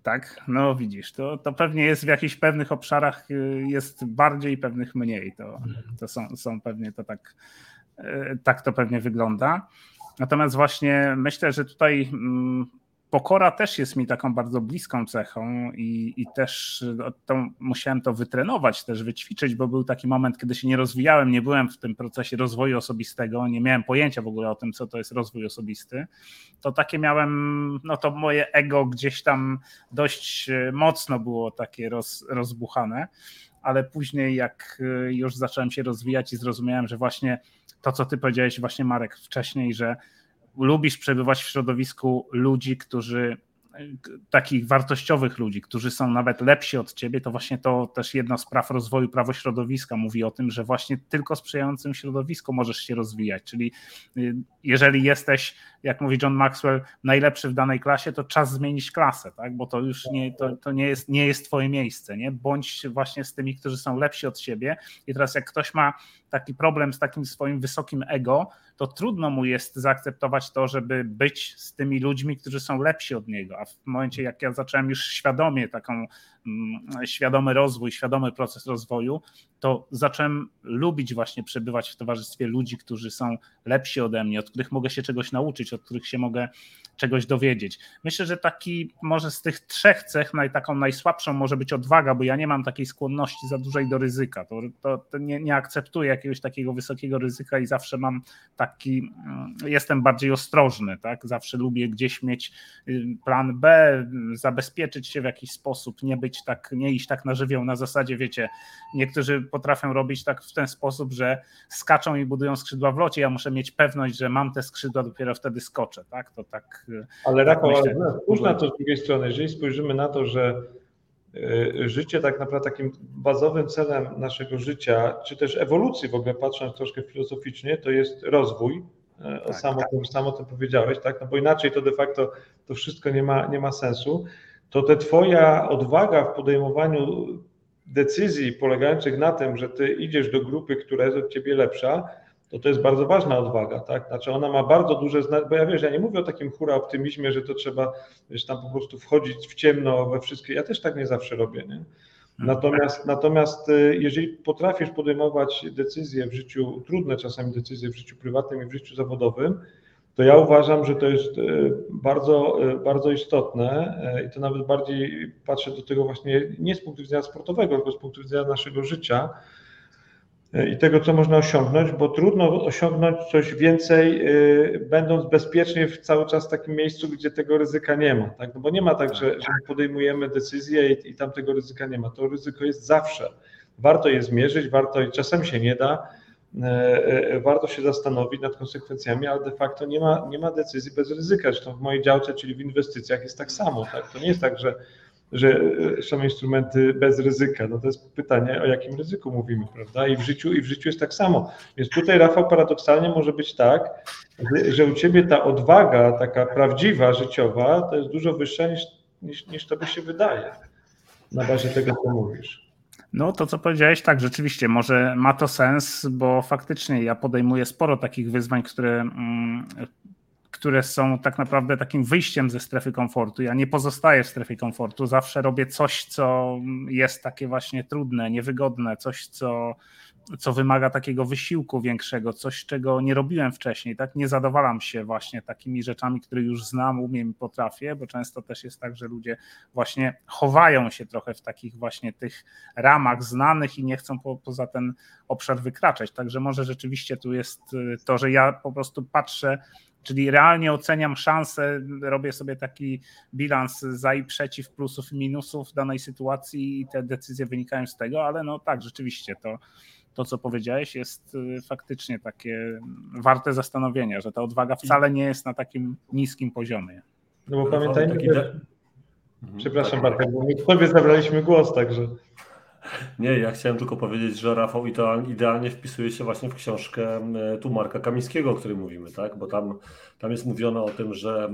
Tak, no widzisz, to, to pewnie jest w jakichś pewnych obszarach y, jest bardziej, pewnych mniej. To, to są, są pewnie to tak, tak to pewnie wygląda. Natomiast właśnie myślę, że tutaj mm, pokora też jest mi taką bardzo bliską cechą i, i też no, to, musiałem to wytrenować, też wyćwiczyć, bo był taki moment, kiedy się nie rozwijałem, nie byłem w tym procesie rozwoju osobistego, nie miałem pojęcia w ogóle o tym, co to jest rozwój osobisty. To takie miałem, no to moje ego gdzieś tam dość e, mocno było takie roz, rozbuchane, ale później jak e, już zacząłem się rozwijać i zrozumiałem, że właśnie to, co ty powiedziałeś właśnie Marek wcześniej, że lubisz przebywać w środowisku ludzi, którzy takich wartościowych ludzi, którzy są nawet lepsi od ciebie, to właśnie to też jedna z praw rozwoju prawo środowiska mówi o tym, że właśnie tylko sprzyjającym środowisku możesz się rozwijać. Czyli y, jeżeli jesteś, jak mówi John Maxwell, najlepszy w danej klasie, to czas zmienić klasę, tak? bo to już nie, to, to nie, jest, nie jest twoje miejsce. Nie? Bądź właśnie z tymi, którzy są lepsi od siebie. I teraz jak ktoś ma taki problem z takim swoim wysokim ego, to trudno mu jest zaakceptować to, żeby być z tymi ludźmi, którzy są lepsi od niego. A w momencie, jak ja zacząłem już świadomie taką mm, świadomy rozwój, świadomy proces rozwoju, to zacząłem lubić właśnie przebywać w towarzystwie ludzi, którzy są lepsi ode mnie, od których mogę się czegoś nauczyć, od których się mogę czegoś dowiedzieć. Myślę, że taki może z tych trzech cech naj, taką najsłabszą może być odwaga, bo ja nie mam takiej skłonności za dużej do ryzyka. To, to, to nie, nie, akceptuję jakiegoś takiego wysokiego ryzyka i zawsze mam taki, mm, jestem bardziej ostrożny, tak? Zawsze lubię gdzieś mieć y, plan B, zabezpieczyć się w jakiś sposób, nie być tak, nie iść tak na żywioł na zasadzie, wiecie, niektórzy potrafią robić tak w ten sposób, że skaczą i budują skrzydła w locie, ja muszę mieć pewność, że mam te skrzydła, dopiero wtedy skoczę, tak? To tak ale tak Rafał, ale spójrz na to z drugiej strony, jeżeli spojrzymy na to, że y, życie tak naprawdę takim bazowym celem naszego życia, czy też ewolucji w ogóle patrząc troszkę filozoficznie, to jest rozwój. Y, tak, samo, tak. Tym, samo to powiedziałeś, tak? No bo inaczej to de facto to wszystko nie ma, nie ma sensu. To te twoja odwaga w podejmowaniu decyzji polegających na tym, że ty idziesz do grupy, która jest od ciebie lepsza, to to jest bardzo ważna odwaga, tak? Znaczy ona ma bardzo duże znaczenie, bo ja wiesz, ja nie mówię o takim hura optymizmie, że to trzeba, wiesz, tam po prostu wchodzić w ciemno we wszystkie, ja też tak nie zawsze robię, nie? Natomiast, natomiast y, jeżeli potrafisz podejmować decyzje w życiu, trudne czasami decyzje w życiu prywatnym i w życiu zawodowym, to ja uważam, że to jest y, bardzo, y, bardzo istotne i to nawet bardziej patrzę do tego właśnie nie z punktu widzenia sportowego, tylko z punktu widzenia naszego życia, i tego, co można osiągnąć, bo trudno osiągnąć coś więcej, y, będąc bezpiecznie w cały czas w takim miejscu, gdzie tego ryzyka nie ma. Tak? No bo nie ma tak, że, że podejmujemy decyzję i, i tam tego ryzyka nie ma. To ryzyko jest zawsze. Warto je zmierzyć, warto i czasem się nie da. E, e, warto się zastanowić nad konsekwencjami, ale de facto nie ma, nie ma decyzji bez ryzyka. Zresztą w mojej działce, czyli w inwestycjach, jest tak samo. Tak? To nie jest tak, że że e, są instrumenty bez ryzyka. No to jest pytanie, o jakim ryzyku mówimy, prawda? I w życiu, i w życiu jest tak samo. Więc tutaj, Rafał, paradoksalnie może być tak, że u ciebie ta odwaga, taka prawdziwa, życiowa, to jest dużo wyższa niż, niż, niż tobie się wydaje na bazie tego, co mówisz. No to, co powiedziałeś, tak, rzeczywiście, może ma to sens, bo faktycznie ja podejmuję sporo takich wyzwań, które mm, które są tak naprawdę takim wyjściem ze strefy komfortu. Ja nie pozostaję w strefie komfortu, zawsze robię coś, co jest takie właśnie trudne, niewygodne, coś, co, co wymaga takiego wysiłku większego, coś, czego nie robiłem wcześniej. Tak? Nie zadowalam się właśnie takimi rzeczami, które już znam, umiem i potrafię, bo często też jest tak, że ludzie właśnie chowają się trochę w takich właśnie tych ramach znanych i nie chcą po, poza ten obszar wykraczać. Także może rzeczywiście tu jest to, że ja po prostu patrzę Czyli realnie oceniam szanse, robię sobie taki bilans za i przeciw, plusów i minusów w danej sytuacji i te decyzje wynikają z tego, ale no tak, rzeczywiście to, to co powiedziałeś, jest y, faktycznie takie warte zastanowienia, że ta odwaga wcale nie jest na takim niskim poziomie. No bo pamiętajmy, że... Przepraszam Bartek, bo my sobie zabraliśmy głos, także... Nie, ja chciałem tylko powiedzieć, że Rafał idealnie wpisuje się właśnie w książkę e, tu Marka Kamińskiego, o której mówimy, tak? Bo tam, tam jest mówione o tym, że,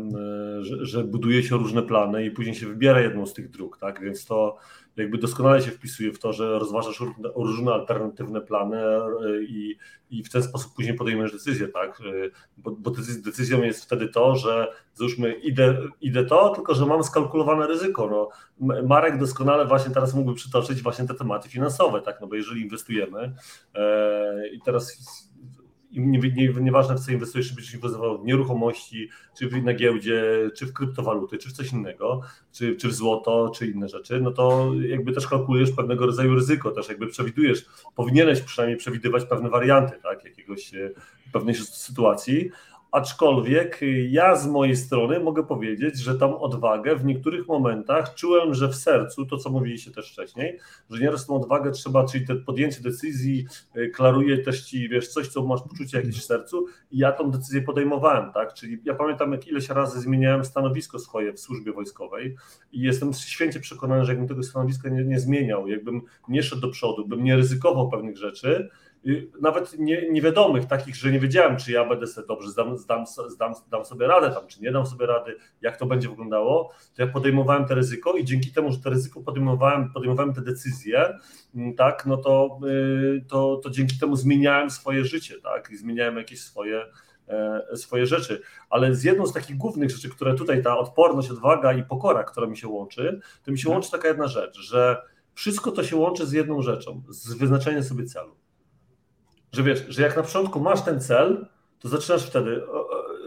e, że, że buduje się różne plany i później się wybiera jedną z tych dróg, tak? Więc to jakby doskonale się wpisuje w to, że rozważasz różne alternatywne plany e, i, i w ten sposób później podejmujesz decyzję, tak? Bo, bo decyzją jest wtedy to, że załóżmy idę, idę to, tylko że mam skalkulowane ryzyko. No, Marek doskonale właśnie teraz mógłby przytoczyć właśnie te tematy finansowe, tak? No bo jeżeli inwestujemy e, i teraz nie, nie, nieważne w co inwestujesz, czy będziesz inwestował w nieruchomości, czy na giełdzie, czy w kryptowaluty, czy w coś innego, czy, czy w złoto, czy inne rzeczy, no to jakby też kalkulujesz pewnego rodzaju ryzyko, też jakby przewidujesz, powinieneś przynajmniej przewidywać pewne warianty, tak, jakiegoś e, pewnej sytuacji, Aczkolwiek ja z mojej strony mogę powiedzieć, że tam odwagę w niektórych momentach czułem, że w sercu, to co mówiliście też wcześniej, że nieraz tą odwagę trzeba, czyli te podjęcie decyzji y, klaruje też ci, wiesz, coś, co masz poczucie jakieś w sercu. I ja tą decyzję podejmowałem, tak, czyli ja pamiętam, jak ileś razy zmieniałem stanowisko swoje w służbie wojskowej i jestem święcie przekonany, że jakbym tego stanowiska nie, nie zmieniał, jakbym nie szedł do przodu, bym nie ryzykował pewnych rzeczy, nawet nie, niewiadomych, takich, że nie wiedziałem, czy ja będę sobie dobrze, zdam, zdam, zdam, zdam sobie radę tam, czy nie dam sobie rady, jak to będzie wyglądało, to ja podejmowałem te ryzyko i dzięki temu, że to ryzyko podejmowałem, podejmowałem te decyzje, mm, tak, no to, y, to, to dzięki temu zmieniałem swoje życie, tak, i zmieniałem jakieś swoje, e, swoje rzeczy. Ale z jedną z takich głównych rzeczy, które tutaj ta odporność, odwaga i pokora, która mi się łączy, to mi się łączy taka jedna rzecz, że wszystko to się łączy z jedną rzeczą, z wyznaczeniem sobie celu że wiesz, że jak na początku masz ten cel, to zaczynasz wtedy,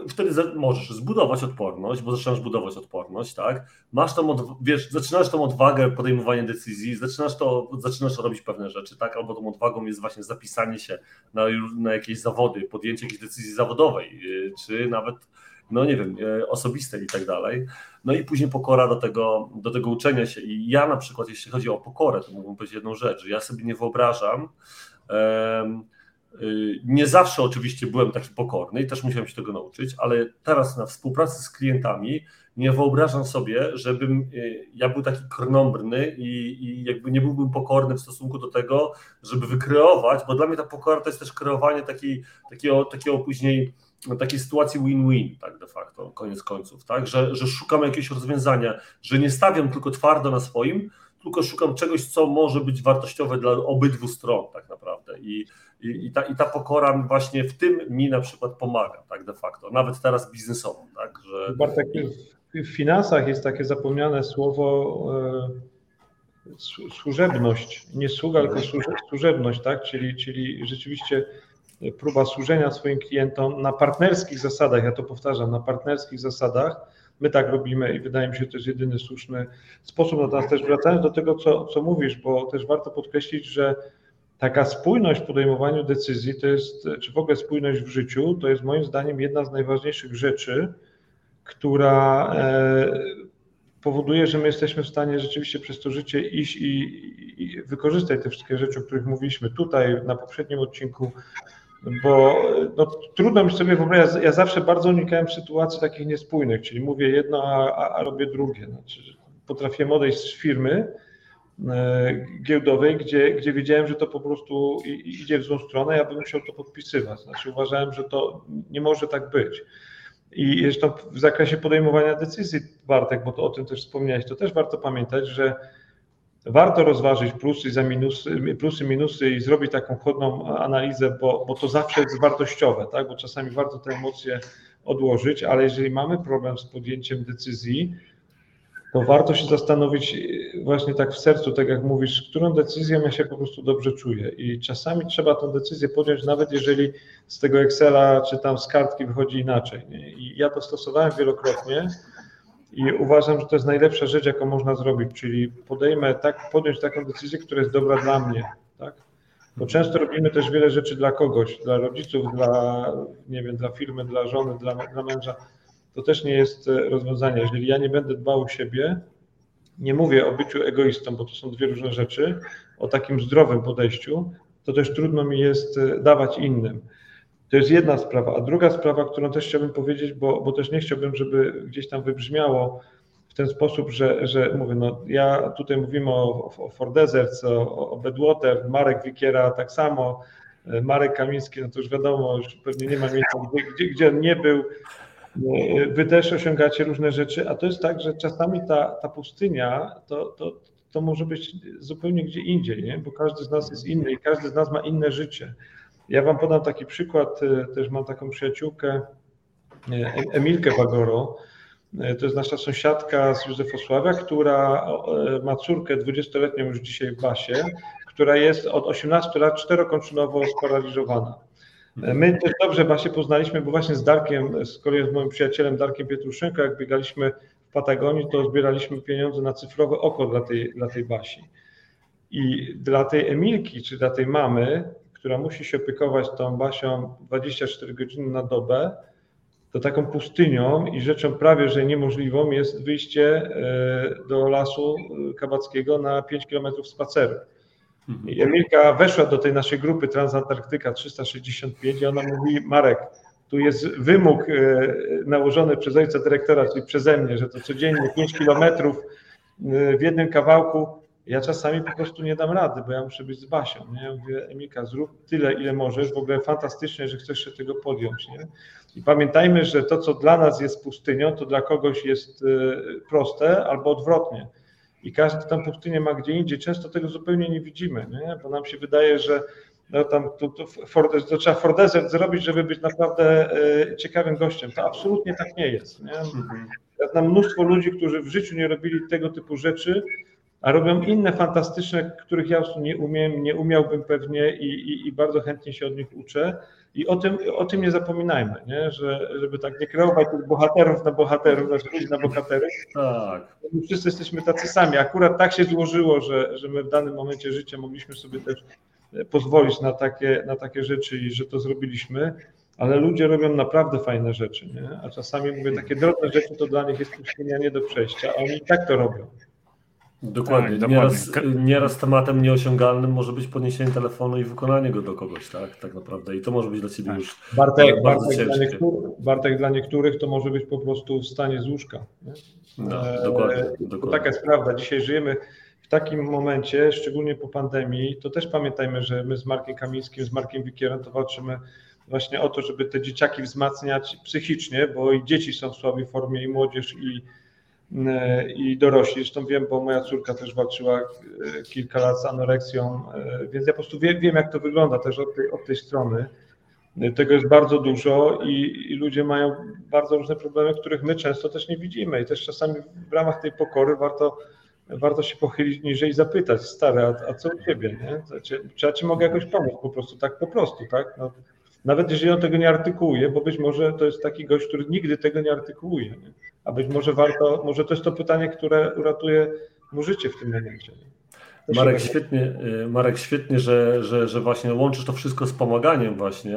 wtedy możesz zbudować odporność, bo zaczynasz budować odporność, tak? Masz tą, wiesz, zaczynasz tą odwagę podejmowania decyzji, zaczynasz to, zaczynasz robić pewne rzeczy, tak? Albo tą odwagą jest właśnie zapisanie się na, na jakieś zawody, podjęcie jakiejś decyzji zawodowej, y, czy nawet no nie wiem, y, osobistej i tak dalej. No i później pokora do tego, do tego uczenia się. I ja na przykład, jeśli chodzi o pokorę, to mógłbym powiedzieć jedną rzecz, że ja sobie nie wyobrażam, um, nie zawsze oczywiście byłem taki pokorny i też musiałem się tego nauczyć, ale teraz na współpracy z klientami nie wyobrażam sobie, żebym y, ja był taki krnąbrny i, i jakby nie byłbym pokorny w stosunku do tego, żeby wykreować, bo dla mnie ta pokora to jest też kreowanie takiej, takiego, takiego później no, takiej sytuacji win-win, tak de facto, koniec końców, tak, że, że szukam jakiegoś rozwiązania, że nie stawiam tylko twardo na swoim, tylko szukam czegoś, co może być wartościowe dla obydwu stron tak naprawdę. I i, i, ta, I ta pokora właśnie w tym mi na przykład pomaga, tak de facto, nawet teraz biznesowo. Tak, że... Bartek, w finansach jest takie zapomniane słowo e, służebność, nie sługa, tylko służebność, tak? czyli, czyli rzeczywiście próba służenia swoim klientom na partnerskich zasadach, ja to powtarzam, na partnerskich zasadach, my tak robimy i wydaje mi się, że to jest jedyny słuszny sposób. Natomiast też wracając do tego, co, co mówisz, bo też warto podkreślić, że taka spójność w podejmowaniu decyzji, to jest, czy w ogóle spójność w życiu, to jest moim zdaniem jedna z najważniejszych rzeczy, która e, powoduje, że my jesteśmy w stanie rzeczywiście przez to życie iść i, i wykorzystać te wszystkie rzeczy, o których mówiliśmy tutaj na poprzednim odcinku, bo no, trudno mi sobie wyobrazić, ja zawsze bardzo unikałem sytuacji takich niespójnych, czyli mówię jedno, a, a robię drugie. Znaczy, potrafiłem odejść z firmy, giełdowej, gdzie, gdzie wiedziałem, że to po prostu idzie w złą stronę, ja bym musiał to podpisywać. Znaczy uważałem, że to nie może tak być. I zresztą w zakresie podejmowania decyzji, Bartek, bo to o tym też wspomniałeś, to też warto pamiętać, że warto rozważyć plusy, za minusy, plusy, minusy i zrobić taką chłodną analizę, bo, bo to zawsze jest wartościowe, tak? bo czasami warto te emocje odłożyć, ale jeżeli mamy problem z podjęciem decyzji, to warto się zastanowić właśnie tak w sercu, tak jak mówisz, którą decyzją ja się po prostu dobrze czuję. I czasami trzeba tę decyzję podjąć, nawet jeżeli z tego Excela czy tam z kartki wychodzi inaczej. Nie? I ja to stosowałem wielokrotnie i uważam, że to jest najlepsza rzecz, jaką można zrobić, czyli podejmę tak, podjąć taką decyzję, która jest dobra dla mnie. Tak? Bo często robimy też wiele rzeczy dla kogoś, dla rodziców, dla, nie wiem, dla firmy, dla żony, dla, dla męża to też nie jest e, rozwiązanie. Jeżeli ja nie będę dbał o siebie, nie mówię o byciu egoistą, bo to są dwie różne rzeczy, o takim zdrowym podejściu, to też trudno mi jest e, dawać innym. To jest jedna sprawa. A druga sprawa, którą też chciałbym powiedzieć, bo, bo też nie chciałbym, żeby gdzieś tam wybrzmiało w ten sposób, że, że mówię, no ja tutaj mówimy o, o Deserts, o, o Bedwater, Marek Wikiera tak samo, e, Marek Kamiński, no to już wiadomo, już pewnie nie ma miejsca, gdzie, gdzie, gdzie on nie był, Wy też osiągacie różne rzeczy, a to jest tak, że czasami ta, ta pustynia to, to, to może być zupełnie gdzie indziej, nie? bo każdy z nas jest inny i każdy z nas ma inne życie. Ja Wam podam taki przykład, e, też mam taką przyjaciółkę, e, Emilkę Bagoro, to jest nasza sąsiadka z Józefosławia, która ma córkę 20-letnią już dzisiaj w Basie, która jest od 18 lat czterokończynowo sparaliżowana. My też dobrze Basię poznaliśmy, bo właśnie z Darkiem, z kolei z moim przyjacielem Darkiem Pietruszenko, jak biegaliśmy w Patagonii, to zbieraliśmy pieniądze na cyfrowe oko dla tej, dla tej Basi. I dla tej Emilki, czy dla tej mamy, która musi się opiekować tą Basią 24 godziny na dobę, to taką pustynią i rzeczą prawie, że niemożliwą jest wyjście e, do lasu kabackiego na 5 kilometrów spaceru. I Emilka weszła do tej naszej grupy Transantarktyka 365 i ona mówi, Marek, tu jest wymóg e, nałożony przez ojca dyrektora, czyli przeze mnie, że to codziennie 5 kilometrów e, w jednym kawałku. Ja czasami po prostu nie dam rady, bo ja muszę być z Basią. Nie? Ja mówię, Emilka, zrób tyle, ile możesz. W ogóle fantastycznie, że chcesz się tego podjąć. Nie? I pamiętajmy, że to, co dla nas jest pustynią, to dla kogoś jest e, proste albo odwrotnie i każdy tam pustynię ma gdzie indziej. Często tego zupełnie nie widzimy, nie? bo nam się wydaje, że no tam to, to, for, to trzeba fordezert zrobić, żeby być naprawdę e, ciekawym gościem. To absolutnie tak nie jest. Nie? Mhm. Ja znam mnóstwo ludzi, którzy w życiu nie robili tego typu rzeczy, a robią inne fantastyczne, których ja nie umiem, nie umiałbym pewnie i, i, i bardzo chętnie się od nich uczę. I o tym, o tym nie zapominajmy, nie? Że, żeby tak nie kreować tych bohaterów na bohaterów, znaczy ludzi na bohatery. Tak. My wszyscy jesteśmy tacy sami. Akurat tak się złożyło, że, że my w danym momencie życia mogliśmy sobie też e, pozwolić na takie, na takie rzeczy i że to zrobiliśmy, ale ludzie robią naprawdę fajne rzeczy, nie? A czasami mówię, takie drobne rzeczy to dla nich jest nie do przejścia, a oni tak to robią. Dokładnie. Tak, nieraz, dokładnie. nieraz tematem nieosiągalnym może być podniesienie telefonu i wykonanie go do kogoś, tak, tak naprawdę. I to może być dla Ciebie tak. już Bartek, bardzo Bartek ciężkie. Dla niektórych, Bartek dla niektórych to może być po prostu wstanie z łóżka. No, dokładnie, dokładnie. Taka jest prawda. Dzisiaj żyjemy w takim momencie, szczególnie po pandemii, to też pamiętajmy, że my z Markiem Kamińskim, z Markiem Wikierem to walczymy właśnie o to, żeby te dzieciaki wzmacniać psychicznie, bo i dzieci są w słabej formie, i młodzież, i E, i dorośli. Zresztą wiem, bo moja córka też walczyła e, kilka lat z anoreksją, e, więc ja po prostu wiem, wiem jak to wygląda też od tej, od tej strony. Tego jest bardzo dużo i, i, ludzie mają bardzo różne problemy, których my często też nie widzimy. I też czasami w ramach tej pokory warto, warto się pochylić niżej i zapytać, stary, a, a co u ciebie? Nie? Czy, czy ja mogę jakoś pomóc? Po prostu tak po prostu, tak? No, nawet jeżeli on tego nie artykułuje, bo być może to jest taki gość, który nigdy tego nie artykułuje. Nie? A być może warto, może to jest to pytanie, które uratuje mu życie w tym momencie. Marek, świetnie, y, Marek, świetnie, że, że, że właśnie łączysz to wszystko z pomaganiem właśnie.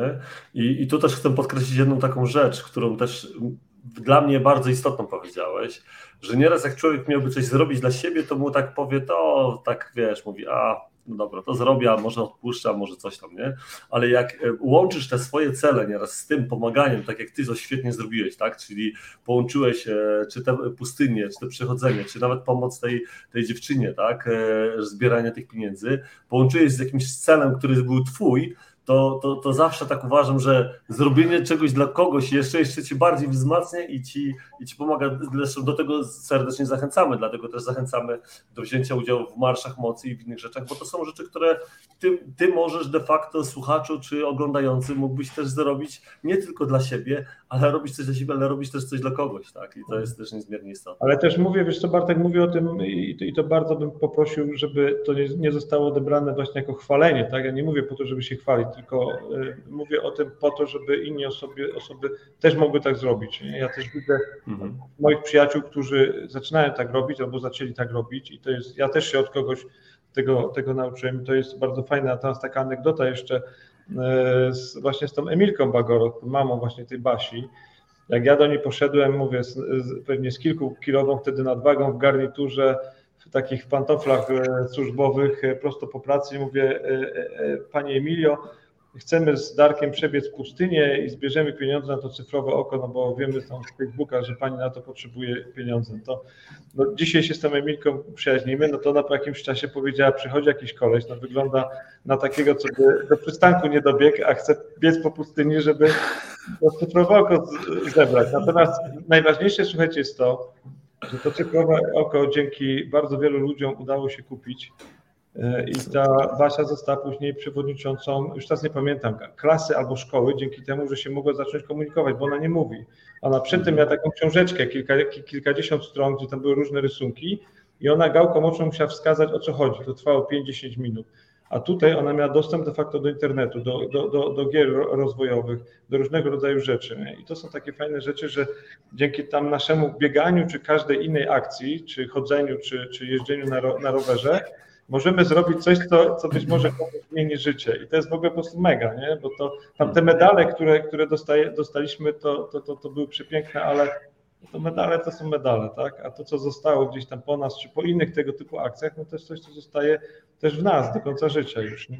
I, I tu też chcę podkreślić jedną taką rzecz, którą też dla mnie bardzo istotną powiedziałeś, że nieraz jak człowiek miałby coś zrobić dla siebie, to mu tak powie, to tak wiesz, mówi, a no dobra, to zrobię, a może odpuszczam, może coś tam, nie? Ale jak e, łączysz te swoje cele nieraz z tym pomaganiem, tak jak ty to świetnie zrobiłeś, tak? Czyli połączyłeś e, czy te pustynie, czy te przechodzenie, czy nawet pomoc tej, tej dziewczynie, tak? E, zbieranie tych pieniędzy, połączyłeś z jakimś celem, który był twój, to, to, to zawsze tak uważam, że zrobienie czegoś dla kogoś jeszcze, jeszcze ci bardziej wzmacnia i ci, i ci pomaga. Zresztą do tego serdecznie zachęcamy, dlatego też zachęcamy do wzięcia udziału w marszach mocy i w innych rzeczach, bo to są rzeczy, które ty, ty możesz de facto słuchaczu czy oglądający mógłbyś też zrobić nie tylko dla siebie, ale robić coś dla siebie, ale robić też coś dla kogoś, tak? I to jest też niezmiernie istotne. Ale też mówię, wiesz co Bartek, mówię o tym i to, i to bardzo bym poprosił, żeby to nie, nie zostało odebrane właśnie jako chwalenie, tak? Ja nie mówię po to, żeby się chwalić, tylko y, mówię o tym po to, żeby inni osoby, osoby też mogły tak zrobić. Nie? Ja też widzę mhm. moich przyjaciół, którzy zaczynają tak robić albo zaczęli tak robić i to jest, ja też się od kogoś tego, tego nauczyłem. To jest bardzo fajne. A teraz taka anegdota jeszcze y, z, właśnie z tą Emilką Bagoro, mamą właśnie tej Basi. Jak ja do niej poszedłem, mówię, z, z, pewnie z kilku kilową wtedy nadwagą w garniturze, w takich pantoflach y, służbowych, prosto po pracy, mówię, Panie Emilio, chcemy z Darkiem przebiec pustynię i zbierzemy pieniądze na to cyfrowe oko, no bo wiemy tam z Facebooka, że pani na to potrzebuje pieniądze. To no, dzisiaj się z tą Emilką przyjaźnimy, no to ona po jakimś czasie powiedziała, przychodzi jakiś koleś, no wygląda na takiego, co by do przystanku nie dobiegł, a chce biec po pustyni, żeby to cyfrowe oko zebrać. Natomiast najważniejsze, słuchajcie, jest to, że to cyfrowe oko dzięki bardzo wielu ludziom udało się kupić I ta Basia została później przewodniczącą, już teraz nie pamiętam, klasy albo szkoły, dzięki temu, że się mogła zacząć komunikować, bo ona nie mówi. Ona przy tym miała taką książeczkę, kilka, kilkadziesiąt stron, gdzie tam były różne rysunki i ona gałką oczną musiała wskazać, o co chodzi. To trwało 5-10 minut. a tutaj ona miała dostęp de facto do internetu, do, do, do, do gier rozwojowych, do różnego rodzaju rzeczy. I to są takie fajne rzeczy, że dzięki tam naszemu bieganiu, czy każdej innej akcji, czy chodzeniu, czy, czy jeżdżeniu na, ro, na rowerze, możemy zrobić coś, co, co być może zmieni życie. I to jest w ogóle po prostu mega, nie? bo to tam te medale, które, które dostaje, dostaliśmy, to, to, to, to były przepiękne, ale to medale to są medale, tak? A to, co zostało gdzieś tam po nas, czy po innych tego typu akcjach, no to jest coś, co zostaje też w nas do końca życia już. Nie?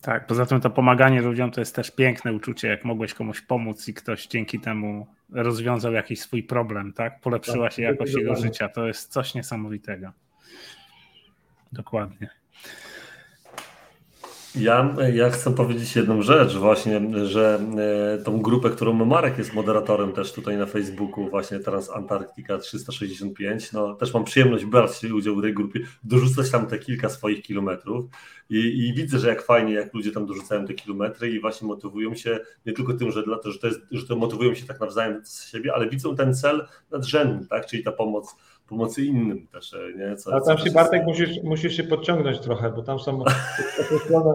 Tak, poza tym to pomaganie ludziom to jest też piękne uczucie, jak mogłeś komuś pomóc i ktoś dzięki temu rozwiązał jakiś swój problem, tak? Polepszyła się jakość jego życia. To jest coś niesamowitego. Dokładnie. Ja, ja chcę powiedzieć jedną rzecz właśnie, że e, tą grupę, którą Marek jest moderatorem też tutaj na Facebooku, właśnie teraz Antarktyka 365, no też mam przyjemność brać udział w tej grupie, dorzucać tam te kilka swoich kilometrów i, i widzę, że jak fajnie, jak ludzie tam dorzucają te kilometry i właśnie motywują się nie tylko tym, że, dla to, że, to jest, że to motywują się tak nawzajem z siebie, ale widzą ten cel nadrzędny, tak, czyli ta pomoc pomocy innym też. E, nie? Co, A tam się Bartek musisz, musisz się podciągnąć trochę, bo tam są określone,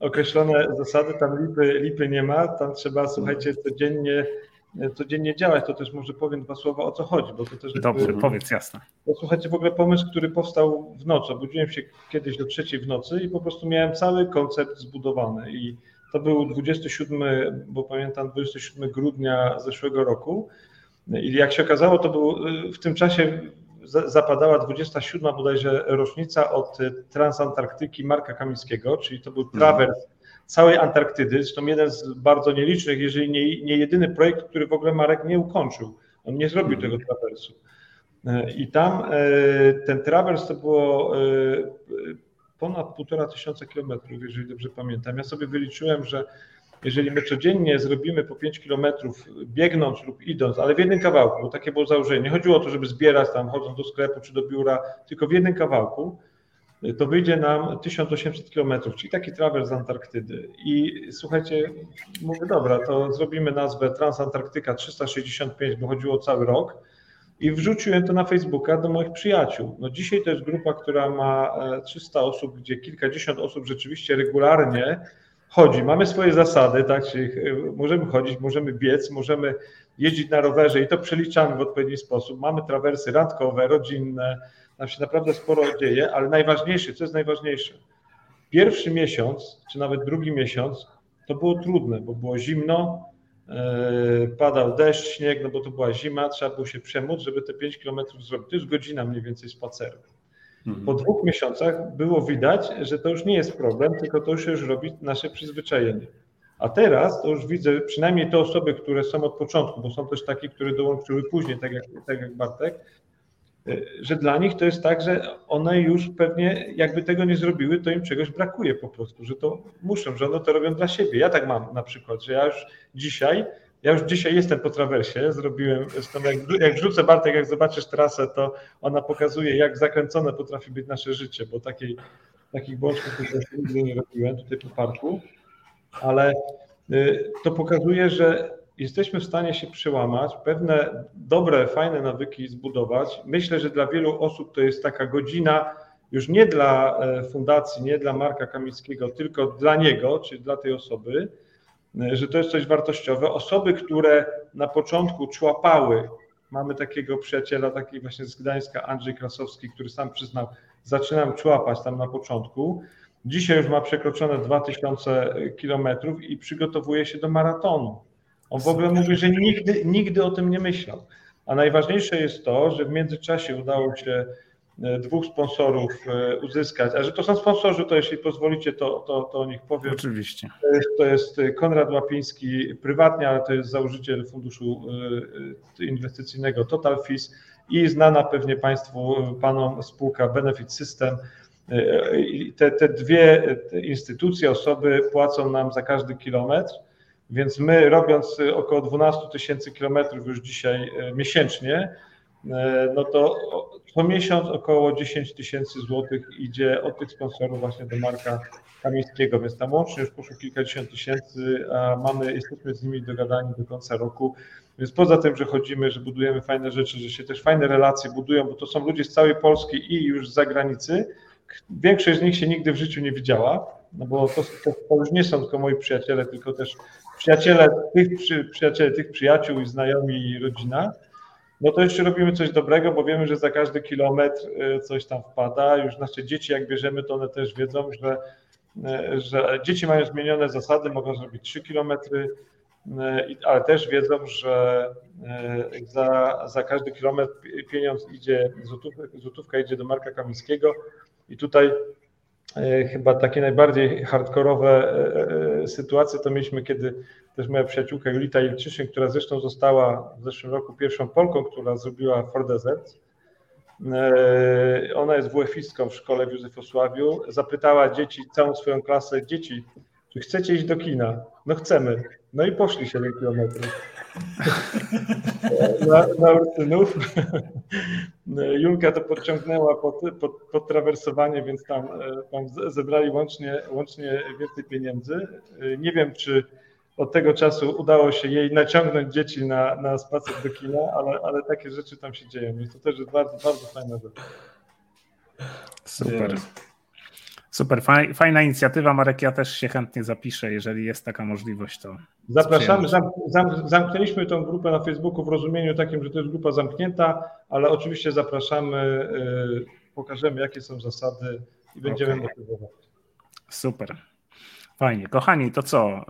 określone zasady, tam lipy, lipy nie ma, tam trzeba, słuchajcie, codziennie codziennie działać, to też może powiem dwa słowa o co chodzi, bo to też... Dobrze, jakby, powiedz jasno. To, słuchajcie, w ogóle pomysł, który powstał w nocy, obudziłem się kiedyś do trzeciej w nocy i po prostu miałem cały koncept zbudowany i to był 27, bo pamiętam 27 grudnia zeszłego roku i jak się okazało, to był w tym czasie zapadała 27 bodajże rocznica od transantarktyki Marka Kamińskiego, czyli to był mhm. trawers całej Antarktydy, zresztą jeden z bardzo nielicznych, jeżeli nie, nie jedyny projekt, który w ogóle Marek nie ukończył. On nie zrobił mhm. tego trawersu. E, I tam e, ten trawers to było ponad półtora tysiąca kilometrów, jeżeli dobrze pamiętam. Ja sobie wyliczyłem, że jeżeli my codziennie zrobimy po 5 kilometrów biegnąc lub idąc, ale w jednym kawałku, bo takie było założenie, nie chodziło o to, żeby zbierać tam chodząc do sklepu czy do biura, tylko w jednym kawałku, to wyjdzie nam 1800 kilometrów, czyli taki trawers z Antarktydy. I słuchajcie, mówię, dobra, to zrobimy nazwę Transantarktyka 365, bo chodziło o cały rok. I wrzuciłem to na Facebooka do moich przyjaciół. No dzisiaj to jest grupa, która ma 300 e, osób, gdzie kilkadziesiąt osób rzeczywiście regularnie chodzi. Mamy swoje zasady, tak? Czyli e, możemy chodzić, możemy biec, możemy jeździć na rowerze i to przeliczamy w odpowiedni sposób. Mamy trawersy randkowe, rodzinne, tam się naprawdę sporo dzieje, ale najważniejsze, co jest najważniejsze? Pierwszy miesiąc, czy nawet drugi miesiąc, to było trudne, bo było zimno, e, padał deszcz, śnieg, no bo to była zima, trzeba było się przemóc, żeby te 5 kilometrów zrobić. To jest godzina mniej więcej spaceru. Po dwóch miesiącach było widać, że to już nie jest problem, tylko to już, już robi nasze przyzwyczajenie. A teraz to już widzę, przynajmniej te osoby, które są od początku, bo są też takie, które dołączyły później, tak jak, tak jak Bartek, że dla nich to jest tak, że one już pewnie jakby tego nie zrobiły, to im czegoś brakuje po prostu, że to muszą, że one to robią dla siebie. Ja tak mam na przykład, że ja już dzisiaj ja już dzisiaj jestem po trawersie, zrobiłem, jak, jak wrzucę Bartek, jak zobaczysz trasę, to ona pokazuje, jak zakręcone potrafi być nasze życie, bo takiej, takich bączków nigdy nie robiłem tutaj po parku, ale y, to pokazuje, że jesteśmy w stanie się przełamać, pewne dobre, fajne nawyki zbudować. Myślę, że dla wielu osób to jest taka godzina już nie dla e, fundacji, nie dla Marka Kamickiego, tylko dla niego, czyli dla tej osoby, że to jest coś wartościowe. Osoby, które na początku człapały, mamy takiego przyjaciela, taki właśnie z Gdańska, Andrzej Krasowski, który sam przyznał, zaczynam człapać tam na początku. Dzisiaj już ma przekroczone 2000 kilometrów i przygotowuje się do maratonu. On w ogóle mówi, że nigdy, nigdy o tym nie myślał. A najważniejsze jest to, że w międzyczasie udało się dwóch sponsorów e, uzyskać. A że to są sponsorzy, to jeśli pozwolicie, to, to, to o nich powiem. Oczywiście. To jest, to jest Konrad Łapiński prywatnie, ale to jest założyciel funduszu e, inwestycyjnego Total Fees i znana pewnie Państwu, Panom spółka Benefit System. Te, te dwie instytucje, osoby płacą nam za każdy kilometr, więc my robiąc około 12 tysięcy kilometrów już dzisiaj miesięcznie, no to co miesiąc około 10 tysięcy złotych idzie od tych sponsorów właśnie do Marka Kamińskiego, więc tam łącznie już poszło kilkadziesiąt tysięcy, a mamy, jesteśmy z nimi dogadani do końca roku. Więc poza tym, że chodzimy, że budujemy fajne rzeczy, że się też fajne relacje budują, bo to są ludzie z całej Polski i już z zagranicy, większość z nich się nigdy w życiu nie widziała, no bo to, to, to już nie są tylko moi przyjaciele, tylko też przyjaciele tych, przy, przyjaciele tych przyjaciół i znajomi i rodzina, no to jeszcze robimy coś dobrego, bo wiemy, że za każdy kilometr y, coś tam wpada. Już nasze dzieci, jak bierzemy, to one też wiedzą, że, y, że dzieci mają zmienione zasady, mogą zrobić 3 kilometry, y, ale też wiedzą, że za, za każdy kilometr pieniądz idzie, złotówka, złotówka idzie do Marka Kamińskiego i tutaj chyba takie najbardziej hardkorowe sytuacje to mieliśmy, kiedy też moja przyjaciółka Julita Ilczyszyn, która zresztą została w zeszłym roku pierwszą Polką, która zrobiła For Desert. E, ona jest WF-istką w szkole w Józefosławiu. Zapytała dzieci, całą swoją klasę, dzieci, czy chcecie iść do kina? No chcemy. No i poszli 7 kilometrów. Na, na Urtynów. Julka to podciągnęła pod, pod, pod trawersowanie, więc tam, e, tam zebrali łącznie, łącznie więcej pieniędzy. E, nie wiem, czy od tego czasu udało się jej naciągnąć dzieci na, na spacer do kina, ale, ale takie rzeczy tam się dzieją. I to też jest bardzo, bardzo fajna rzecz. Super. Super, fajna inicjatywa. Marek, ja też się chętnie zapiszę, jeżeli jest taka możliwość, to. Zapraszamy. zamknęliśmy tą grupę na Facebooku w rozumieniu takim, że to jest grupa zamknięta, ale oczywiście zapraszamy, y, pokażemy, jakie są zasady i będziemy okay. motywować. Super. Fajnie. Kochani, to co?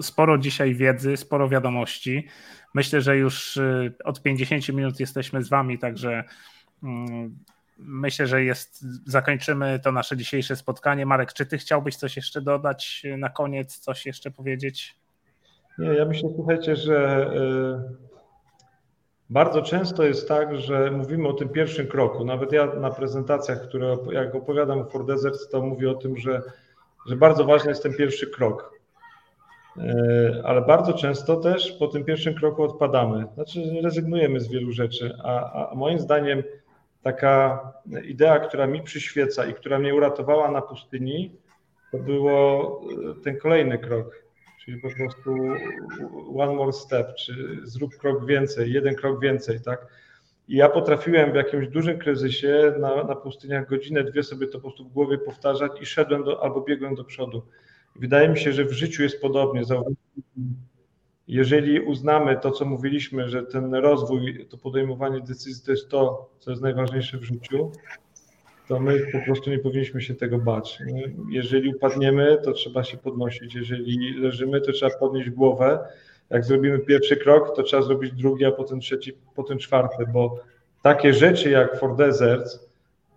Sporo dzisiaj wiedzy, sporo wiadomości. Myślę, że już y, od 50 minut jesteśmy z Wami, także mm, myślę, że jest, zakończymy to nasze dzisiejsze spotkanie. Marek, czy Ty chciałbyś coś jeszcze dodać na koniec, coś jeszcze powiedzieć? Nie, ja myślę, słuchajcie, że y, bardzo często jest tak, że mówimy o tym pierwszym kroku. Nawet ja na prezentacjach, które jak opowiadam o For Deserts, to mówię o tym, że że bardzo ważny jest ten pierwszy krok. E, ale bardzo często też po tym pierwszym kroku odpadamy, znaczy rezygnujemy z wielu rzeczy, a, a moim zdaniem taka idea, która mi przyświeca i która mnie uratowała na pustyni, to było e, ten kolejny krok, czyli po prostu one more step, czy zrób krok więcej, jeden krok więcej, tak? I ja potrafiłem w jakimś dużym kryzysie na, na pustyniach godzinę, dwie sobie to po prostu w głowie powtarzać i szedłem do, albo biegłem do przodu. Wydaje mi się, że w życiu jest podobnie. Jeżeli uznamy to, co mówiliśmy, że ten rozwój, to podejmowanie decyzji to jest to, co jest najważniejsze w życiu, to my po prostu nie powinniśmy się tego bać. Jeżeli upadniemy, to trzeba się podnosić. Jeżeli leżymy, to trzeba podnieść głowę jak zrobimy pierwszy krok, to trzeba zrobić drugi, a potem trzeci, potem czwarty, bo takie rzeczy jak For Deserts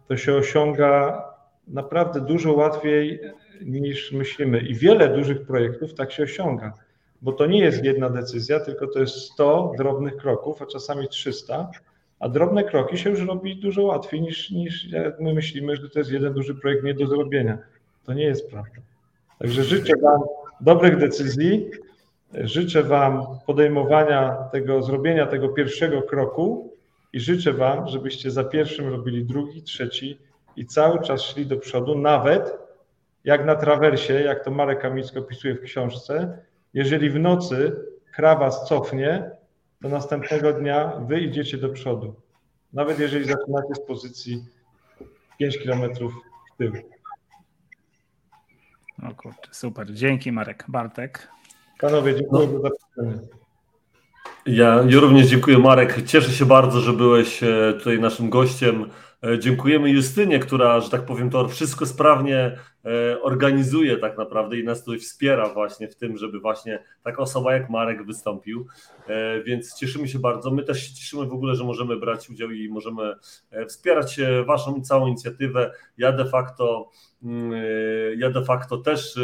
to się osiąga naprawdę dużo łatwiej niż myślimy. I wiele dużych projektów tak się osiąga, bo to nie jest jedna decyzja, tylko to jest 100 drobnych kroków, a czasami 300, a drobne kroki się już robi dużo łatwiej niż, niż jak my myślimy, że to jest jeden duży projekt nie do zrobienia. To nie jest prawda. Także życzę Wam dobrych decyzji, Życzę Wam podejmowania tego, zrobienia tego pierwszego kroku i życzę Wam, żebyście za pierwszym robili drugi, trzeci i cały czas szli do przodu, nawet jak na trawersie, jak to Marek Kamicko opisuje w książce, jeżeli w nocy krawa cofnie, to następnego dnia wy idziecie do przodu. Nawet jeżeli zaczynacie z pozycji 5 kilometrów w tył. O kurczę, super. Dzięki Marek. Bartek. Panowie, dziękuję no. za zaproszenie. Ja, ja również dziękuję Marek. Cieszę się bardzo, że byłeś e, tutaj naszym gościem. E, dziękujemy Justynie, która, że tak powiem, to wszystko sprawnie organizuje tak naprawdę i nas tutaj wspiera właśnie w tym, żeby właśnie taka osoba jak Marek wystąpił. Więc cieszymy się bardzo. My też się cieszymy w ogóle, że możemy brać udział i możemy wspierać Waszą całą inicjatywę. Ja de facto, mm, ja de facto też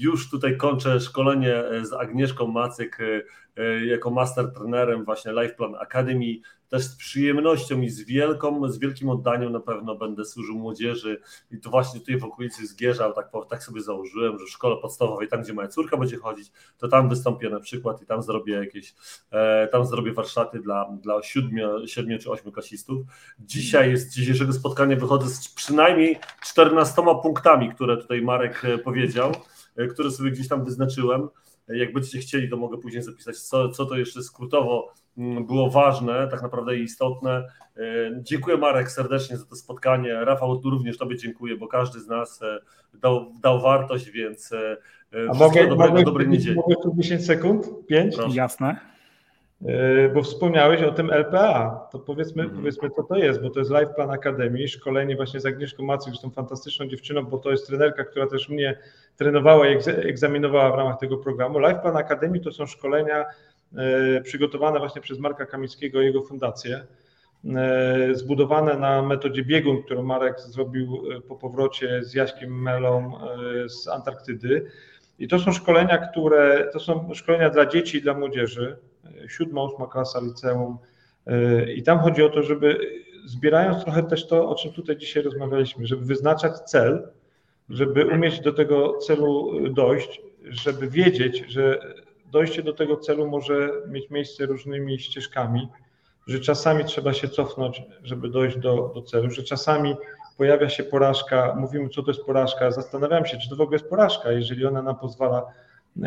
już tutaj kończę szkolenie e, z Agnieszką Macyk e, e, jako master trenerem właśnie Life Plan Academy. Też z przyjemnością i z, wielką, z wielkim oddaniem na pewno będę służył młodzieży i to właśnie tutaj w okolicy Zgierza, tak, tak sobie założyłem, że w szkole podstawowej, tam gdzie moja córka będzie chodzić, to tam wystąpię na przykład i tam zrobię jakieś, tam zrobię warsztaty dla, dla siedmiu, siedmiu czy ośmiu klasistów. Dzisiaj z dzisiejszego spotkania wychodzę z przynajmniej 14 punktami, które tutaj Marek powiedział. E, które sobie gdzieś tam wyznaczyłem. Jak będziecie chcieli, to mogę później zapisać, co, co to jeszcze skrótowo mm, było ważne, tak naprawdę i istotne. Dziękuję Marek serdecznie za to spotkanie. Rafał również Tobie dziękuję, bo każdy z nas dał, dał wartość, więc A mogę, dobrego, mogę, dobrej niedzieli. mogę tu 10 sekund? 5? Proszę. Jasne. Yy, Bo wspomniałeś o tym LPA, to powiedzmy, Mhm. powiedzmy co to jest, bo to jest Live Plan Academy, szkolenie właśnie z Agnieszką Macyk, zresztą fantastyczną dziewczyną, bo to jest trenerka, która też mnie trenowała i egzaminowała w ramach tego programu. Live Plan Academy to są szkolenia e, przygotowane właśnie przez Marka Kamickiego i jego fundację, e, zbudowane na metodzie biegun, którą Marek zrobił po powrocie z Jaśkiem Melą z Antarktydy. I to są szkolenia, które to są szkolenia dla dzieci i dla młodzieży, siódma, ósma klasa liceum. E, I tam chodzi o to, żeby zbierając trochę też to, o czym tutaj dzisiaj rozmawialiśmy, żeby wyznaczać cel, żeby umieć do tego celu dojść, żeby wiedzieć, że dojście do tego celu może mieć miejsce różnymi ścieżkami, że czasami trzeba się cofnąć, żeby dojść do, do celu, że czasami pojawia się porażka, mówimy, co to jest porażka, zastanawiam się, czy to w ogóle jest porażka, jeżeli ona nam pozwala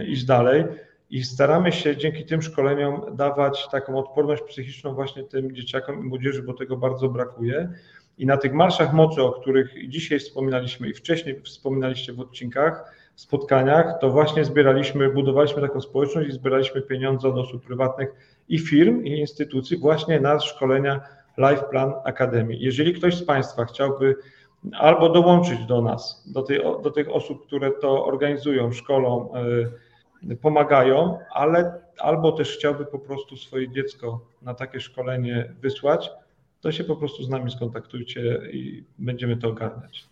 iść dalej i staramy się dzięki tym szkoleniom dawać taką odporność psychiczną właśnie tym dzieciakom i młodzieży, bo tego bardzo brakuje. I na tych marszach mocy, o których dzisiaj wspominaliśmy i wcześniej wspominaliście w odcinkach, spotkaniach, to właśnie zbieraliśmy, budowaliśmy taką społeczność i zbieraliśmy pieniądze od osób prywatnych i firm, i instytucji właśnie na szkolenia Life Plan Academy. Jeżeli ktoś z Państwa chciałby albo dołączyć do nas, do, tej, do tych osób, które to organizują, szkolą, y, pomagają, ale albo też chciałby po prostu swoje dziecko na takie szkolenie wysłać, to się po prostu z nami skontaktujcie i będziemy to ogarniać.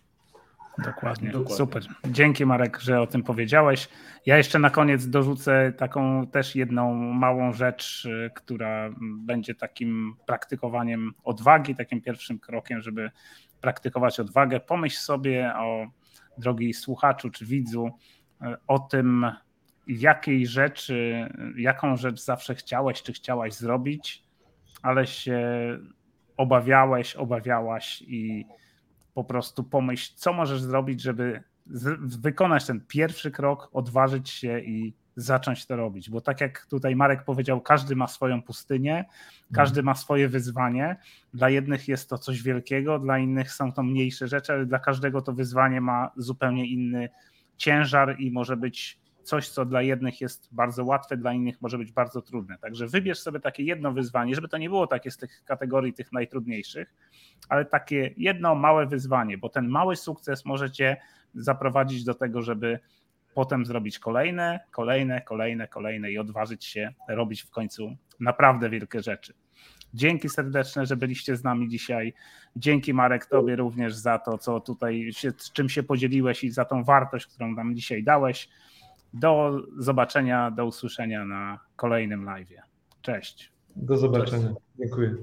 Dokładnie. Dokładnie. Super. Dzięki Marek, że o tym powiedziałeś. Ja jeszcze na koniec dorzucę taką też jedną małą rzecz, y, która będzie takim praktykowaniem odwagi, takim pierwszym krokiem, żeby praktykować odwagę. Pomyśl sobie o drogi słuchaczu czy widzu y, o tym, jakiej rzeczy, jaką rzecz zawsze chciałeś czy chciałaś zrobić, ale się obawiałeś, obawiałaś i po prostu pomyśl, co możesz zrobić, żeby z, wykonać ten pierwszy krok, odważyć się i zacząć to robić. Bo tak jak tutaj Marek powiedział, każdy ma swoją pustynię, każdy ma swoje wyzwanie. Dla jednych jest to coś wielkiego, dla innych są to mniejsze rzeczy, ale dla każdego to wyzwanie ma zupełnie inny ciężar i może być coś, co dla jednych jest bardzo łatwe, dla innych może być bardzo trudne. Także wybierz sobie takie jedno wyzwanie, żeby to nie było takie z tych kategorii tych najtrudniejszych, ale takie jedno małe wyzwanie, bo ten mały sukces może cię zaprowadzić do tego, żeby potem zrobić kolejne, kolejne, kolejne, kolejne i odważyć się robić w końcu naprawdę wielkie rzeczy. Dzięki serdeczne, że byliście z nami dzisiaj. Dzięki Marek Tobie również za to, co tutaj się, z czym się podzieliłeś i za tą wartość, którą nam dzisiaj dałeś. Do zobaczenia, do usłyszenia na kolejnym live. Cześć. Do zobaczenia. Dziękuję.